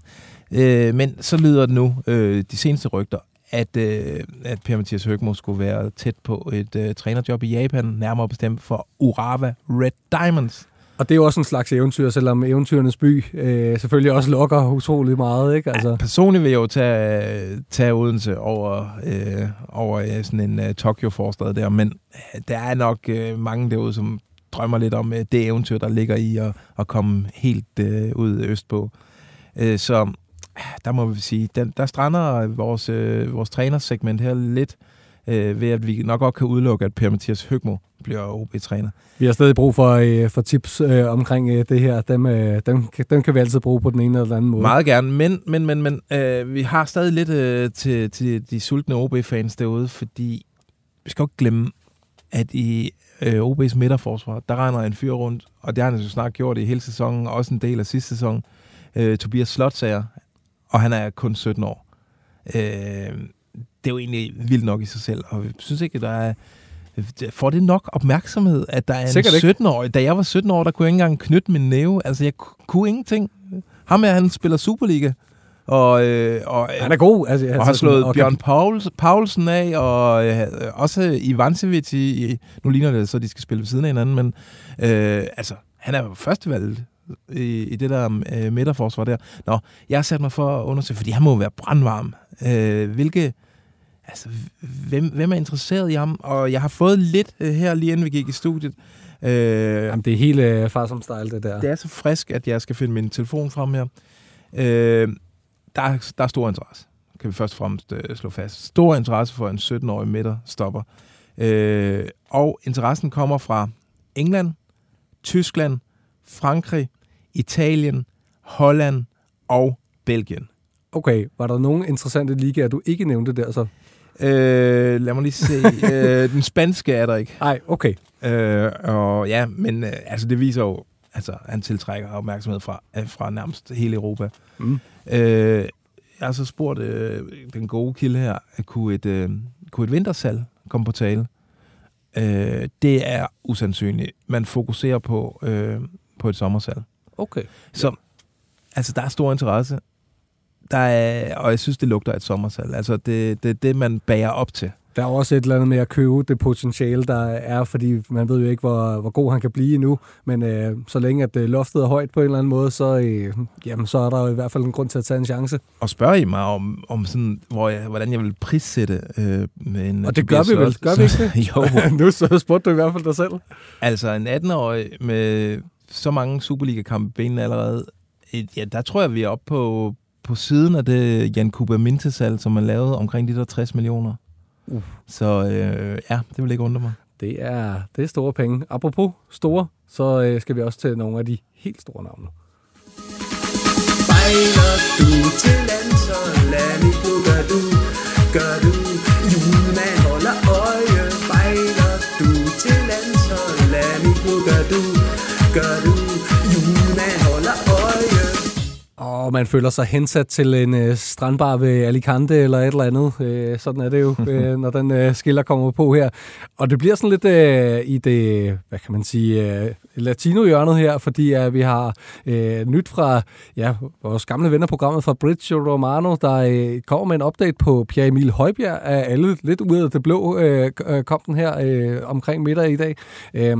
Øh, men så lyder det nu, øh, de seneste rygter, at, øh, at Per-Mathias Høgmo skulle være tæt på et øh, trænerjob i Japan, nærmere bestemt for Urawa Red Diamonds. Og det er jo også en slags eventyr, selvom eventyrenes by øh, selvfølgelig også lokker utrolig meget. Ikke? Altså. Ja, personligt vil jeg jo tage, tage Odense over, øh, over øh, sådan en uh, Tokyo-forstad der, men øh, der er nok øh, mange derude, som drømmer lidt om øh, det eventyr, der ligger i at, at komme helt øh, ud østpå. Øh, så der må vi sige, der, der strander vores, øh, vores trænersegment her lidt øh, ved, at vi nok godt kan udelukke, at Per-Mathias Høgmo bliver OB-træner. Vi har stadig brug for, øh, for tips øh, omkring øh, det her. Dem, øh, dem, dem kan vi altid bruge på den ene eller den anden måde. Meget gerne, men, men, men, men øh, vi har stadig lidt øh, til, til de sultne OB-fans derude, fordi vi skal ikke glemme, at i øh, OB's midterforsvar, der regner en fyr rundt, og det har han jo snart gjort i hele sæsonen, og også en del af sidste sæson. Øh, Tobias Slotsager, og han er kun 17 år. Øh, det er jo egentlig vildt nok i sig selv, og jeg synes ikke, at der er får det nok opmærksomhed, at der er Sikkert en 17-årig. Da jeg var 17 år, der kunne jeg ikke engang knytte min næve. Altså, jeg kunne ingenting. Ham her, han spiller Superliga. Og, øh, og, han er god. Altså, og har slået sådan, Bjørn Pauls, Paulsen af, og øh, også Ivancevic i, i... Nu ligner det så, de skal spille ved siden af hinanden, men øh, altså, han er jo førstevalget i, i det der øh, midterforsvar der. Nå, jeg har sat mig for at undersøge, fordi han må være brandvarm. Øh, hvilke altså, hvem, hvem er interesseret i ham? Og jeg har fået lidt øh, her, lige inden vi gik i studiet. Øh, Jamen, det er helt øh, far som style, det der. Det er så frisk, at jeg skal finde min telefon frem her. Øh, der, er, der er stor interesse, kan vi først og fremmest øh, slå fast. Stor interesse for en 17-årig midterstopper. Øh, og interessen kommer fra England, Tyskland, Frankrig, Italien, Holland og Belgien. Okay, var der nogle interessante ligaer, du ikke nævnte der så? Øh, lad mig lige se. øh, den spanske er der ikke. Nej, okay. Øh, og ja, men øh, altså, det viser jo, altså, han tiltrækker opmærksomhed fra, øh, fra nærmest hele Europa. Mm. Øh, jeg har så spurgt øh, den gode kilde her, at kunne et, øh, kunne et vintersalg komme på tale? Øh, det er usandsynligt. Man fokuserer på, øh, på et sommersalg. Okay. Så altså, der er stor interesse der er, og jeg synes, det lugter et sommersalg. Altså, det er det, det, man bærer op til. Der er også et eller andet med at købe det potentiale, der er, fordi man ved jo ikke, hvor, hvor god han kan blive nu, men øh, så længe at øh, loftet er højt på en eller anden måde, så, øh, jamen, så er der jo i hvert fald en grund til at tage en chance. Og spørger I mig om, om sådan, hvor jeg, hvordan jeg vil prissætte øh, med en Og det gør vi vel, gør vi ikke det? jo. nu så spurgte du i hvert fald dig selv. Altså en 18-årig med så mange Superliga-kampe benene allerede, ja, der tror jeg, vi er oppe på, på siden af det Jan Kuba Mintesal, som man lavede omkring de der 60 millioner. Uh. Så øh, ja, det vil ikke undre mig. Det er, det er store penge. Apropos store, så øh, skal vi også til nogle af de helt store navne. Bejler du til landsholdet, gør du, gør du, julemand holder øje. Bejler du til landsholdet, gør du, gør du, og man føler sig hensat til en øh, strandbar ved Alicante eller et eller andet. Øh, sådan er det jo, øh, når den øh, skiller kommer på her. Og det bliver sådan lidt øh, i det, hvad kan man sige, øh, latino-hjørnet her, fordi øh, vi har øh, nyt fra ja, vores gamle vennerprogrammet fra Bridge Romano, der øh, kommer med en update på Pierre Emil Højbjerg af alle lidt ud af det blå, øh, øh, kom den her øh, omkring middag i dag. Øh,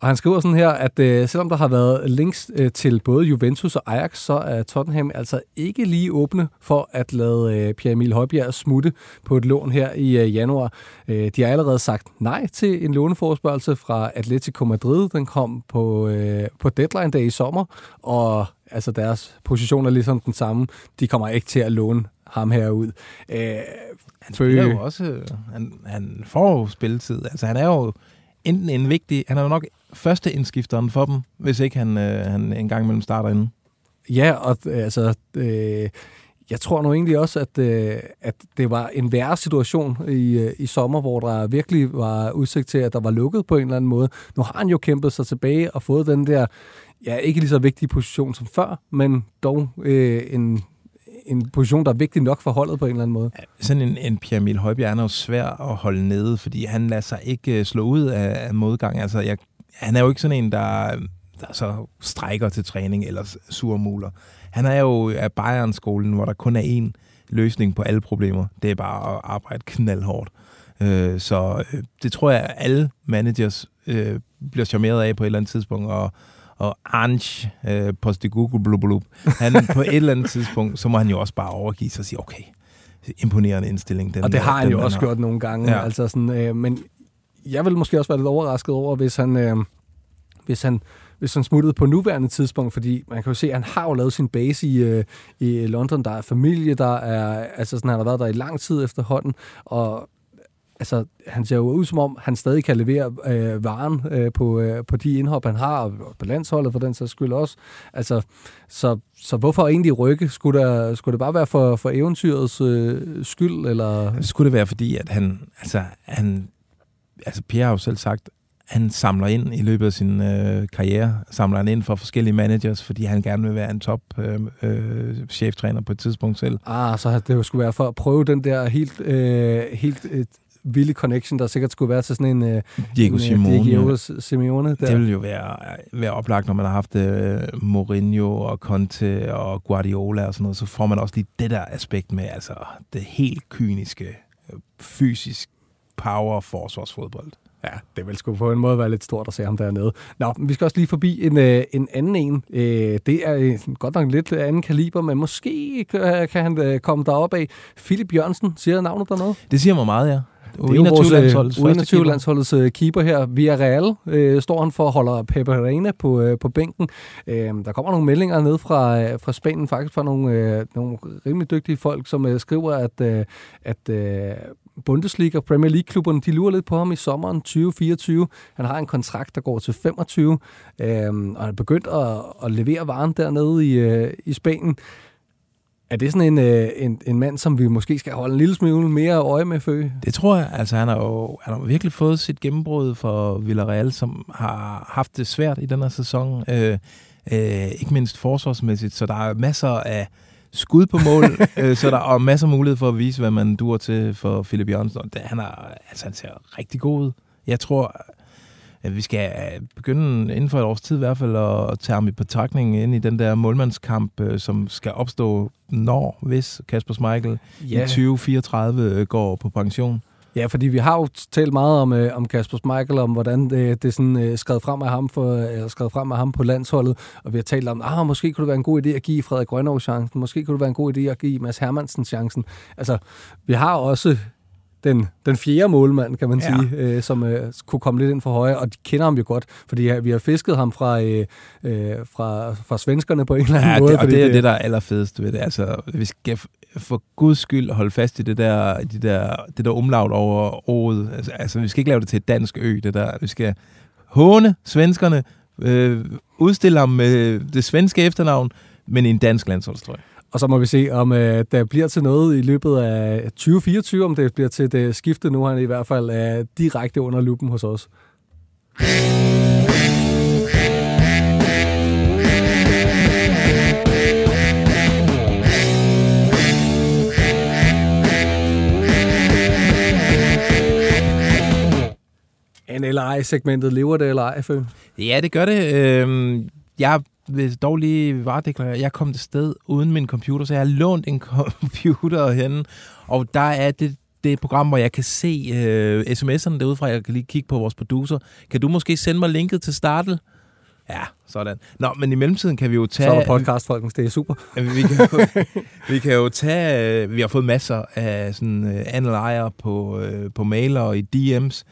og han skriver sådan her, at øh, selvom der har været links øh, til både Juventus og Ajax, så er Tottenham altså ikke lige åbne for at lade øh, Pierre Emil Højbjerg smutte på et lån her i øh, januar. Øh, de har allerede sagt nej til en låneforspørgelse fra Atletico Madrid. Den kom på, øh, på deadline day i sommer, og altså deres position er ligesom den samme. De kommer ikke til at låne ham herud. Øh, han spiller jo også, han, han får jo spilletid. Altså han er jo enten en vigtig, han er jo nok første indskifteren for dem, hvis ikke han, øh, han en gang imellem starter inden. Ja, og øh, altså, øh, jeg tror nu egentlig også, at, øh, at det var en værre situation i, øh, i sommer, hvor der virkelig var udsigt til, at der var lukket på en eller anden måde. Nu har han jo kæmpet sig tilbage og fået den der, ja, ikke lige så vigtige position som før, men dog øh, en, en position, der er vigtig nok for holdet på en eller anden måde. Sådan en, en Pierre Emil Højbjerg er jo svær at holde nede, fordi han lader sig ikke øh, slå ud af, af modgang. Altså, jeg, han er jo ikke sådan en, der, der så strækker til træning eller surmuler. Han er jo af Bayern-skolen, hvor der kun er én løsning på alle problemer. Det er bare at arbejde knaldhårdt. Øh, så øh, det tror jeg, at alle managers øh, bliver charmeret af på et eller andet tidspunkt, og, og Ange øh, Postegugu han på et eller andet tidspunkt, så må han jo også bare overgive sig og sige, okay, imponerende indstilling. Den, og det har han jo også har. gjort nogle gange. Ja. Altså sådan, øh, men jeg vil måske også være lidt overrasket over, hvis han, øh, hvis han, hvis han smuttede på nuværende tidspunkt, fordi man kan jo se, at han har jo lavet sin base i, øh, i London. Der er familie, der er, altså sådan, han har været der i lang tid efterhånden, og altså, han ser jo ud som om, han stadig kan levere øh, varen øh, på, øh, på de indhop, han har, og på landsholdet for den sags skyld også. Altså, så, så hvorfor egentlig rykke? Skulle, der, skulle det bare være for, for eventyrets øh, skyld? Eller? Skulle det være, fordi at han, altså, han, altså Pierre har jo selv sagt, han samler ind i løbet af sin øh, karriere, samler han ind for forskellige managers, fordi han gerne vil være en top øh, øh, cheftræner på et tidspunkt selv. Ah, så det skulle være for at prøve den der helt, øh, helt øh, vilde connection, der sikkert skulle være til sådan en... Uh, Diego en, Simone. Diego Simeone. Der. Det vil jo være, være oplagt, når man har haft uh, Mourinho og Conte og Guardiola og sådan noget, så får man også lige det der aspekt med, altså det helt kyniske, fysisk power forsvarsfodbold. Ja, det vil sgu på en måde være lidt stort at se ham dernede. Nå, vi skal også lige forbi en, øh, en anden en. Øh, det er øh, godt nok lidt anden kaliber, men måske kan, kan han øh, komme derop af. Philip Jørgensen, siger navnet der noget? Det siger mig meget, ja. U21-landsholdets U21-landsholdets uh, keeper her. Via Real øh, står han for at holde Pepe Reina på, øh, på bænken. Øh, der kommer nogle meldinger ned fra, øh, fra Spanien, faktisk fra nogle, øh, nogle rimelig dygtige folk, som øh, skriver, at, øh, at øh, Bundesliga og Premier League-klubberne, de lurer lidt på ham i sommeren 2024. Han har en kontrakt, der går til 25, øh, og han er begyndt at, at levere varen dernede i, øh, i Spanien. Er det sådan en, øh, en, en mand, som vi måske skal holde en lille smule mere øje med, Fø? Det tror jeg. Altså, han har jo han har virkelig fået sit gennembrud for Villarreal, som har haft det svært i den her sæson. Øh, øh, ikke mindst forsvarsmæssigt, så der er masser af skud på mål, øh, så der er masser af mulighed for at vise, hvad man duer til for Philip Jørgensen. Det, han, er, altså, han ser rigtig god ud. Jeg tror, at vi skal begynde inden for et års tid i hvert fald at tage ham i betragtning ind i den der målmandskamp, øh, som skal opstå når, hvis Kasper Schmeichel ja. i 2034 øh, går på pension. Ja, fordi vi har jo talt meget om, øh, om Kasper Schmeichel, om hvordan det, det er sådan, øh, skrevet, frem af ham for, øh, skrevet frem af ham på landsholdet, og vi har talt om, ah, måske kunne det være en god idé at give Frederik Grønov chancen, måske kunne det være en god idé at give Mads Hermansen chancen. Altså, vi har også den, den fjerde målmand, kan man ja. sige, øh, som øh, kunne komme lidt ind for højre, og de kender ham jo godt, fordi ja, vi har fisket ham fra, øh, øh, fra, fra svenskerne på en eller anden ja, måde. Det, og det er det, der er allerfedest ved det. Altså, vi skal for guds skyld holde fast i det der, de der, det der umlaut over året. Altså, altså, vi skal ikke lave det til et dansk ø, det der. Vi skal håne svenskerne, øh, udstille ham med det svenske efternavn, men i en dansk landsholdstrøje. Og så må vi se, om øh, der bliver til noget i løbet af 2024, om det bliver til det skifte. Nu han i hvert fald er direkte under lupen hos os. NLI-segmentet, lever det eller ej, Føm? Ja, det gør det. Øhm, jeg vil dog lige varedeklarere, jeg kom til sted uden min computer, så jeg har lånt en computer henne, og der er det, det program, hvor jeg kan se øh, sms'erne derudefra, jeg kan lige kigge på vores producer. Kan du måske sende mig linket til startel? Ja, sådan. Nå, men i mellemtiden kan vi jo tage... Så er der podcast, folkens. Det er super. Vi kan jo, vi kan jo tage... Vi har fået masser af sådan uh, analyzer på, uh, på mail og i DM's.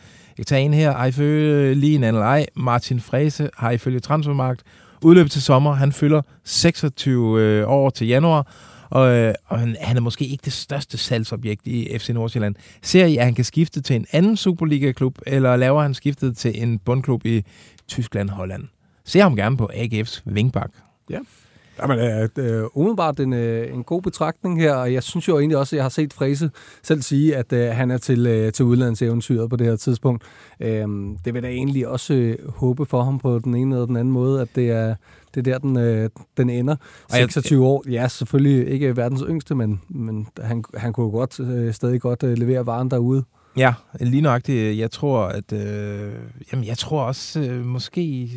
Jeg tager tage en her. Har ifølge lige en analyze. Martin Frese har ifølge Transfermarkt udløb til sommer. Han fylder 26 øh, år til januar, og, øh, og han, han er måske ikke det største salgsobjekt i FC Nordsjælland. Ser I, at han kan skifte til en anden Superliga-klub, eller laver han skiftet til en bundklub i Tyskland, Holland? Ser ham gerne på AGF's Vingbak. Ja. Jamen, øh, øh, umiddelbart en, øh, en god betragtning her, og jeg synes jo egentlig også, at jeg har set Frese selv sige, at øh, han er til, øh, til udlandseventyret på det her tidspunkt. Øh, det vil da egentlig også øh, håbe for ham på den ene eller den anden måde, at det er, det er der, den, øh, den ender. 26 år, ja, selvfølgelig ikke verdens yngste, men, men han, han kunne godt øh, stadig godt øh, levere varen derude. Ja, lige nøjagtigt. Jeg tror, at øh, jamen, jeg tror også, øh, måske,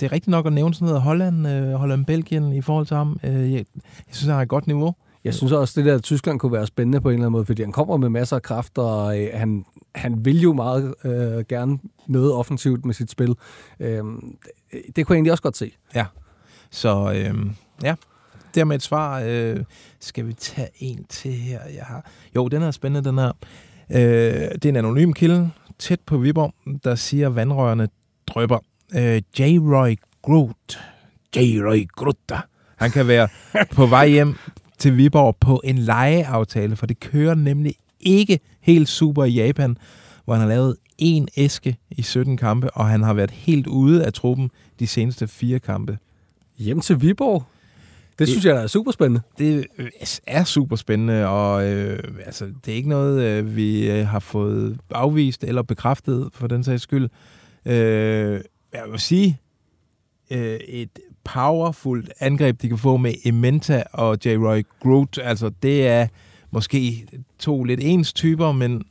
det er rigtigt nok at nævne sådan noget Holland, øh, Holland-Belgien i forhold til ham. Øh, jeg, jeg synes, han har et godt niveau. Jeg synes også, at det der Tyskland kunne være spændende på en eller anden måde, fordi han kommer med masser af kraft, og øh, han, han vil jo meget øh, gerne noget offensivt med sit spil. Øh, det, det kunne jeg egentlig også godt se. Ja, så øh, ja, dermed et svar. Øh, skal vi tage en til her? Jeg har... Jo, den er spændende, den her. Øh, det er en anonym kilde tæt på Viborg, der siger, at vandrørene drøber. øh, J. Roy Groot. J. Roy Groot. Han kan være på vej hjem til Viborg på en lejeaftale, for det kører nemlig ikke helt super i Japan, hvor han har lavet en æske i 17 kampe, og han har været helt ude af truppen de seneste fire kampe. Hjem til Viborg? Det, synes jeg er super spændende. Det er super spændende, og øh, altså, det er ikke noget, øh, vi øh, har fået afvist eller bekræftet for den sags skyld. Øh, jeg vil sige, øh, et powerfult angreb, de kan få med Ementa og J. Roy Groot. Altså, det er måske to lidt ens typer, men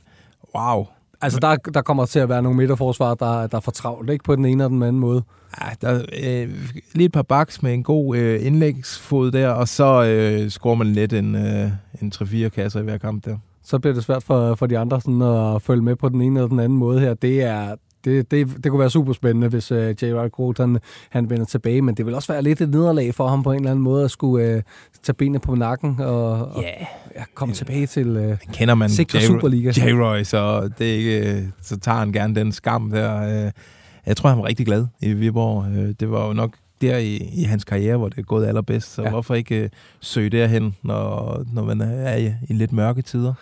wow. Altså, der, der kommer til at være nogle midterforsvar, der, der er for travlt, ikke på den ene eller den anden måde. Ja, der øh, lige et par baks med en god øh, indlægsfod der, og så øh, scorer man lidt en, øh, en 3-4 kasser i hver kamp der. Så bliver det svært for, for de andre sådan at følge med på den ene eller den anden måde her. Det er, det, det, det kunne være super spændende, hvis uh, J.R. Groot han, han vender tilbage, men det vil også være lidt et nederlag for ham på en eller anden måde at skulle uh, tage benene på nakken og, yeah. og ja, komme tilbage til uh, kender man sikre Superliga. J-Roy, så, det ikke, så tager han gerne den skam der. Uh, jeg tror, han var rigtig glad i Viborg. Uh, det var jo nok der i, i hans karriere, hvor det er gået allerbedst, så ja. hvorfor ikke uh, søge derhen, når, når man er i, i lidt mørke tider?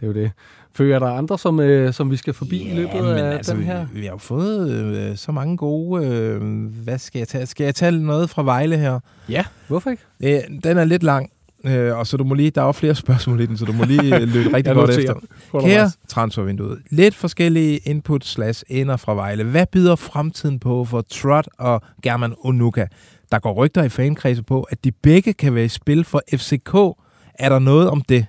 Det er jo det. Føler der andre, som, øh, som vi skal forbi ja, i løbet af altså, den her? Vi, vi har jo fået øh, så mange gode... Øh, hvad skal jeg tage? Skal jeg tage noget fra Vejle her? Ja, hvorfor ikke? Øh, den er lidt lang, øh, og så du må lige... Der er jo flere spørgsmål i den, så du må lige løbe rigtig godt efter. Kære transfervinduet. Lidt forskellige input slash ender fra Vejle. Hvad byder fremtiden på for Trot og German Onuka? Der går rygter i fankredse på, at de begge kan være i spil for FCK. Er der noget om det?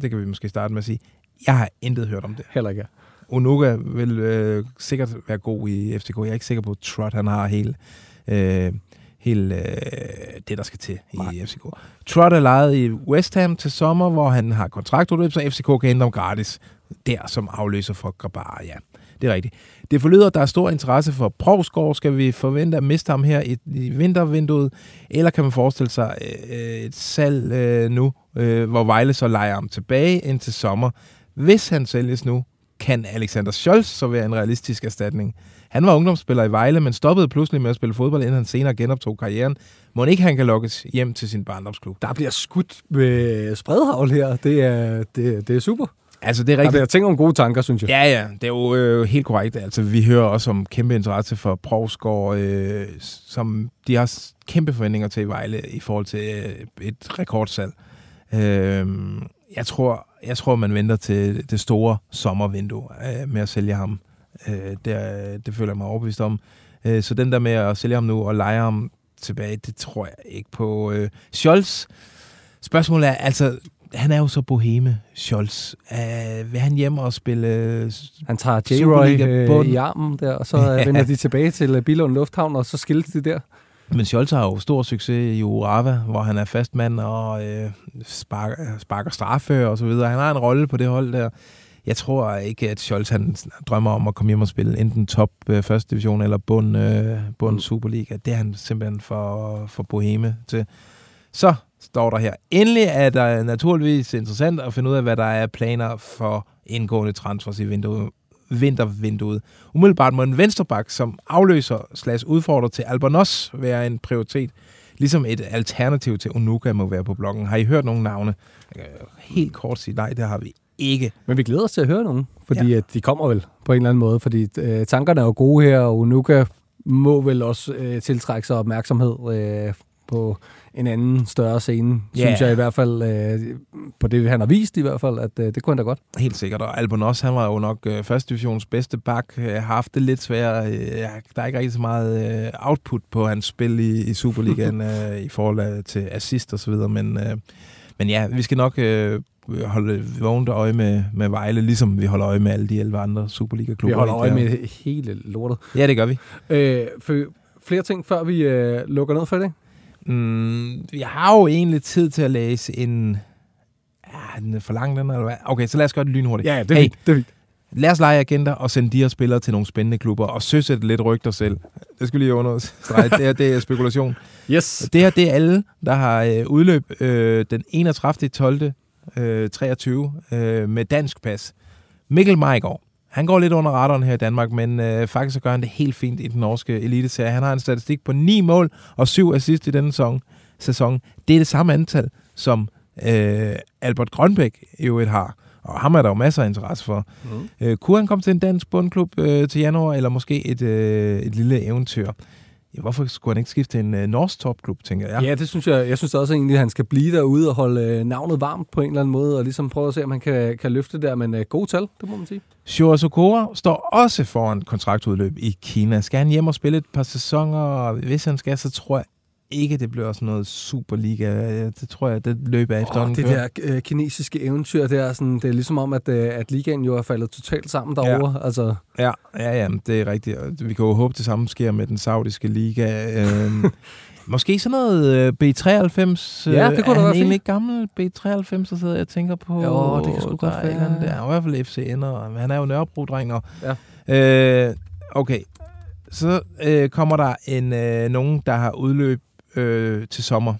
Det kan vi måske starte med at sige. Jeg har intet hørt om det. Heller ikke. Onuga vil øh, sikkert være god i FCK. Jeg er ikke sikker på, at Trot han har hele, øh, hele øh, det, der skal til Nej. i FCK. Trot er lejet i West Ham til sommer, hvor han har kontraktudløb, så FCK kan hente ham gratis der som afløser for Grabar. Ja, det er rigtigt. Det forlyder, at der er stor interesse for Provsgaard. Skal vi forvente at miste ham her i, i vintervinduet? Eller kan man forestille sig øh, et salg øh, nu, øh, hvor Vejle så leger ham tilbage indtil sommer? Hvis han sælges nu, kan Alexander Scholz så være en realistisk erstatning. Han var ungdomsspiller i Vejle, men stoppede pludselig med at spille fodbold, inden han senere genoptog karrieren. Må ikke han kan lokkes hjem til sin barndomsklub? Der bliver skudt med spredhavl her. Det er, det, det er super. Altså, det er rigtigt. Der bliver tænkt om gode tanker, synes jeg. Ja, ja. Det er jo øh, helt korrekt. Altså, vi hører også om kæmpe interesse for Provsgaard, øh, som de har kæmpe forventninger til i Vejle i forhold til øh, et rekordsalg. Øh, jeg tror, jeg tror, man venter til det store sommervindue øh, med at sælge ham. Øh, det, det føler jeg mig overbevist om. Øh, så den der med at sælge ham nu og lege ham tilbage, det tror jeg ikke på. Øh, Scholz, spørgsmålet er, altså, han er jo så boheme, Scholz. Uh, vil han hjem og spille Han tager J-Roy øh, i armen der, og så ja. vender de tilbage til Billund Lufthavn, og så skilles de der. Men Scholz har jo stor succes i Urava, hvor han er fastmand og øh, sparker, sparker straffe og så videre. Han har en rolle på det hold der. Jeg tror ikke, at Scholz han drømmer om at komme hjem og spille enten top øh, første division eller bund, øh, bund. Superliga. Det er han simpelthen for, for boheme til. Så står der her. Endelig er der naturligvis interessant at finde ud af, hvad der er planer for indgående transfers i vinduet, vintervinduet. Umiddelbart må en venstreback, som afløser slash udfordrer til Albanos, være en prioritet. Ligesom et alternativ til Unuka må være på bloggen. Har I hørt nogle navne? Helt kort sige, nej, det har vi ikke. Men vi glæder os til at høre nogen, fordi ja. at de kommer vel på en eller anden måde, fordi øh, tankerne er jo gode her, og Unuka må vel også øh, tiltrække sig opmærksomhed øh, på en anden større scene, yeah. synes jeg i hvert fald, øh, på det han har vist i hvert fald, at øh, det kunne han da godt. Helt sikkert, og Albonos, han var jo nok øh, første divisions bedste bak, øh, har haft det lidt svært, øh, der er ikke rigtig så meget øh, output på hans spil i, i Superligaen øh, i forhold til assist og så videre, men, øh, men ja, vi skal nok øh, holde vågent øje med, med Vejle, ligesom vi holder øje med alle de 11 andre Superliga-klubber. Vi holder øje med hele lortet. Ja, det gør vi. Øh, for flere ting, før vi øh, lukker ned for det? Mm, jeg har jo egentlig tid til at læse en... Ja, den er for lang, den, eller hvad? Okay, så lad os gøre det lynhurtigt. Ja, det er hey, fint. Det er fint. Lad os lege agenter og sende de her spillere til nogle spændende klubber og søsætte lidt rygter selv. Det skal lige understrege. det, her, det er spekulation. Yes. Det her, det er alle, der har øh, udløb øh, den 31. 12. Øh, 23 øh, med dansk pas. Mikkel Majgaard, Han går lidt under radaren her i Danmark, men øh, faktisk så gør han det helt fint i den norske eliteserie. Han har en statistik på 9 mål og 7 assist i denne sæson. sæson. Det er det samme antal, som øh, Albert Grønbæk i øvrigt har. Og ham er der jo masser af interesse for. Mm. Øh, kunne han komme til en dansk bundklub øh, til januar, eller måske et, øh, et lille eventyr? Ja, hvorfor skulle han ikke skifte til en øh, norsk topklub, tænker jeg? Ja, det synes jeg. Jeg synes også egentlig, at han skal blive derude og holde øh, navnet varmt på en eller anden måde, og ligesom prøve at se, om han kan, kan løfte der. Men øh, gode tal, det må man sige. Shura Sokora står også foran kontraktudløb i Kina. Skal han hjem og spille et par sæsoner, hvis han skal, så tror jeg ikke, det bliver sådan noget Superliga. Det tror jeg, det løber efter. Oh, det der øh, kinesiske eventyr, det er, sådan, det er ligesom om, at, øh, at ligaen jo er faldet totalt sammen derovre. Ja. Altså. Ja, ja, ja, det er rigtigt. Vi kan jo håbe, det samme sker med den saudiske liga. øhm, Måske sådan noget øh, B93. Ja, det kunne er da han være fint. gammel B93, så sidder jeg og tænker på... Jo, det kan sgu godt være. andet Der. Han er i hvert fald FCN, og han er jo Nørrebro-dreng. Og, Ja. øh, okay, så øh, kommer der en øh, nogen, der har udløb øh, til sommer,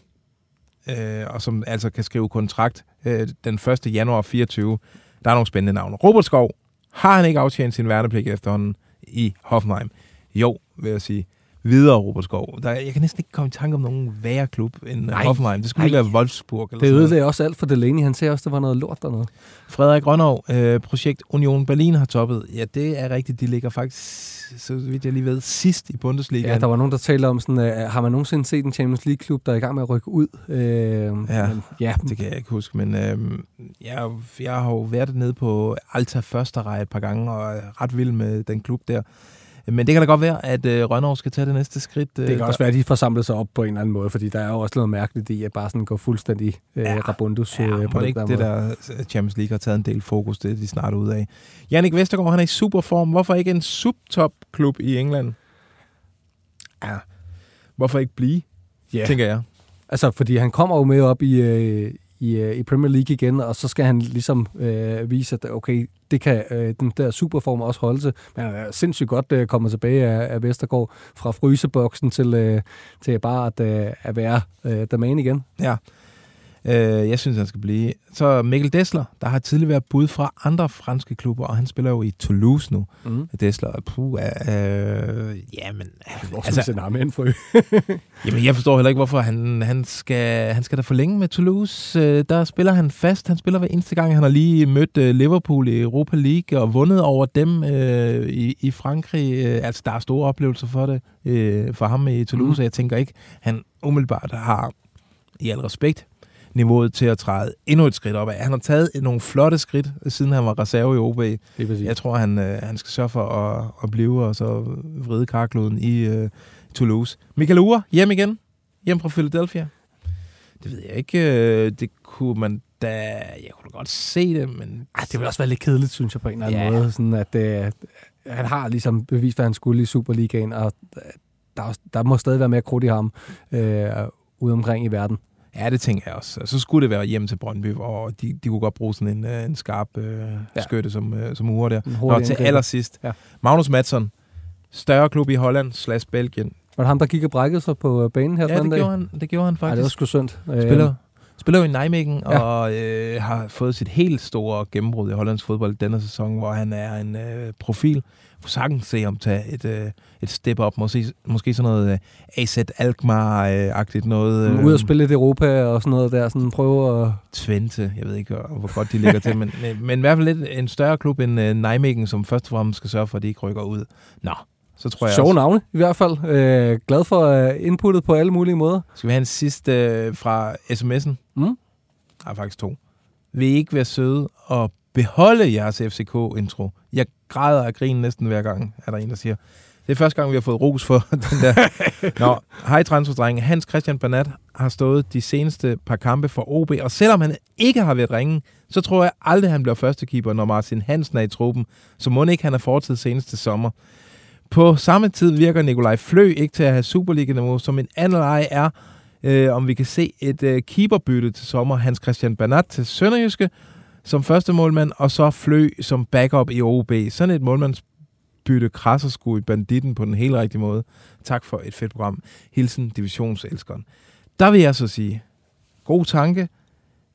øh, og som altså kan skrive kontrakt øh, den 1. januar 24. Der er nogle spændende navne. Robert Skov, har han ikke aftjent sin værnepligt efterhånden i Hoffenheim? Jo, vil jeg sige. Videre, Robert Skov. Der, jeg kan næsten ikke komme i tanke om nogen værre klub end Nej. Nej. Hoffenheim. Det skulle Nej. være Wolfsburg. Eller Det ødelagde også alt for Delaney. Han sagde også, at det var noget lort dernede. Frederik Rønnow, øh, projekt Union Berlin har toppet. Ja, det er rigtigt. De ligger faktisk, så vidt jeg lige ved, sidst i Bundesliga. Ja, der var nogen, der talte om sådan, uh, har man nogensinde set en Champions League-klub, der er i gang med at rykke ud? Uh, Ja, men, ja, det kan jeg ikke huske, men øh, jeg, jeg har jo været nede på Alta første række et par gange, og er ret vild med den klub der. Men det kan da godt være, at øh, Rønnow skal tage det næste skridt. øh, det kan også være, at de får samlet sig op på en eller anden måde, fordi der er jo også noget mærkeligt i at bare sådan gå fuldstændig uh, ja, rabundus Ja, må på det ikke der det der Champions League har taget en del fokus, det er de snart ud af. Jannik Vestergaard, han er i superform. Hvorfor ikke en subtop-klub i England? Ja, hvorfor ikke blive, Ja. tænker jeg. Altså, fordi han kommer jo med op i, øh, i, øh, i Premier League igen, og så skal han ligesom øh, vise, at okay, det kan øh, den der superform også holde til. Men han er sindssygt godt øh, kommet tilbage af, af Vestergaard fra fryseboksen til, øh, til bare at, øh, at være øh, the man igen. Ja. Øh, jeg synes, han skal blive. Så Mikkel Dessler, der har tidligere været bud fra andre franske klubber, og han spiller jo i Toulouse nu. Mm. Dessler, puh, øh, jamen... Hvor skal altså, sende ham ind, frø? Jamen, jeg forstår heller ikke, hvorfor han, han, skal, han skal da forlænge med Toulouse. Øh, Der spiller han fast. Han spiller hver eneste gang. Han har lige mødt øh, Liverpool i Europa League og vundet over dem øh, i, i Frankrig. Øh, Altså, der er store oplevelser for det øh, for ham i Toulouse. Mm. Jeg tænker ikke, han umiddelbart har, i al respekt, niveauet til at træde endnu et skridt op. Han har taget nogle flotte skridt, siden han var reserve i OB. Jeg tror, han, øh, han skal sørge for at, at blive og så vride karkloden i øh, Toulouse. Michael Ure, hjem igen. Hjem fra Philadelphia. Det ved jeg ikke. øh, Det kunne man da... Jeg kunne godt se det, men... Ej, det vil også være lidt kedeligt, synes jeg, på en eller anden Ja. måde. Sådan at, øh, han har ligesom bevist, hvad han skulle i Superligaen, og øh, der, er også- der må stadig være mere krudt i ham øh, ude omkring i verden. Ja, det tænker jeg også. Så skulle det være hjem til Brøndby, hvor de, de kunne godt bruge sådan en, øh, en skarp øh, Ja. skytte som, øh, som Ure der. Nå, til allersidst. Ja. Magnus Madsen. Større klub i Holland slash Belgien. Var det ham, der gik og brækkede sig på øh, banen her den Ja, det anden dag? gjorde, han, det gjorde han faktisk. Ej, det var sgu synd. Øh, Spiller, spiller jo i Nijmegen Ja. og øh, har fået sit helt store gennembrud i hollandsk fodbold denne sæson, hvor han er en øh, profil. Kunne sagtens se ham tage et, øh, et step op. Måske, måske sådan noget øh, AZ Alkmaar-agtigt noget. Øh, ud og spille lidt Europa og sådan noget der. Sådan prøve at... Twente. Jeg ved ikke, hvor hvor godt de ligger til, men, men, men i hvert fald lidt en større klub end øh, Nijmegen, som først og fremmest skal sørge for, at de ikke rykker ud. Nå, så tror jeg Sjove også. navne i hvert fald. Øh, glad for øh, inputtet på alle mulige måder. Skal vi have en sidste øh, fra sms'en? Mm. Der er faktisk to. Vil I ikke være søde og beholde jeres FCK-intro? Jeg græder af grin næsten hver gang, er der en, der siger. Det er første gang, vi har fået ros for den der. Nå, hej transferdrenge. Hans Christian Bernat har stået de seneste par kampe for OB, og selvom han ikke har været ringe, så tror jeg aldrig, han bliver førstekeeper, når Martin Hansen er i truppen. Så må ikke, han er fortid seneste sommer. På samme tid virker Nikolaj Flø ikke til at have Superliga-niveau, som en anden leg er, øh, om vi kan se et øh, keeperbytte til sommer. Hans Christian Bernat til Sønderjyske som første målmand, og så Flø som backup i OB. Sådan et målmandsbytte krasser sgu i banditten på den helt rigtige måde. Tak for et fedt program. Hilsen divisionselskeren. Der vil jeg så sige, god tanke,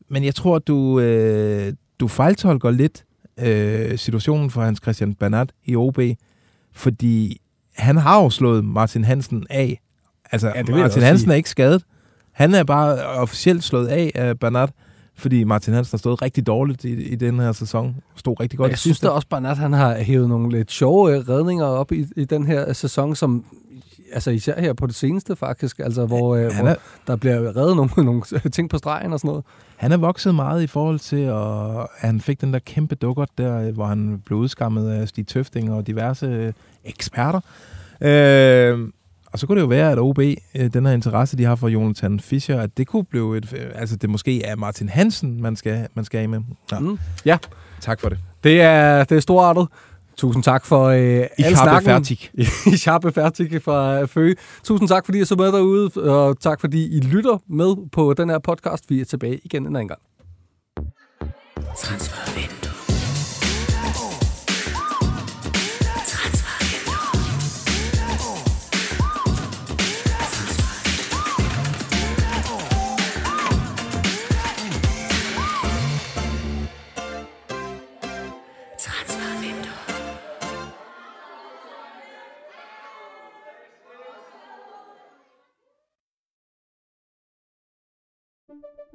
men jeg tror, du, øh, du fejltolker lidt øh, situationen for Hans Christian Bernat i OB, fordi han har jo slået Martin Hansen af. Altså, ja, Martin Hansen sige. er ikke skadet. Han er bare officielt slået af af Bernat, fordi Martin Hansen har stået rigtig dårligt i, i den her sæson. Stod rigtig godt. Jeg synes da også, Bernat han har hævet nogle lidt sjove redninger op i, i den her sæson, som altså især her på det seneste faktisk, altså hvor, ja, hvor er, der bliver reddet nogle, nogle ting på stregen og sådan noget. Han er vokset meget i forhold til, at han fik den der kæmpe dukkert der, hvor han blev udskammet af Stig Tøfting og diverse eksperter. Øh, og så kunne det jo være, at OB, øh, den her interesse, de har for Jonathan Fischer, at det kunne blive et... Øh, altså, det måske er Martin Hansen, man skal, man skal af med. Ja. Mm. ja. Tak for det. Det er, det er storartet. Tusind tak for øh, I al snakken. Færdig. I sharpe færdig fra Føge. Tusind tak, fordi I så med derude, og tak, fordi I lytter med på den her podcast. Vi er tilbage igen en anden gang. Transfervindue.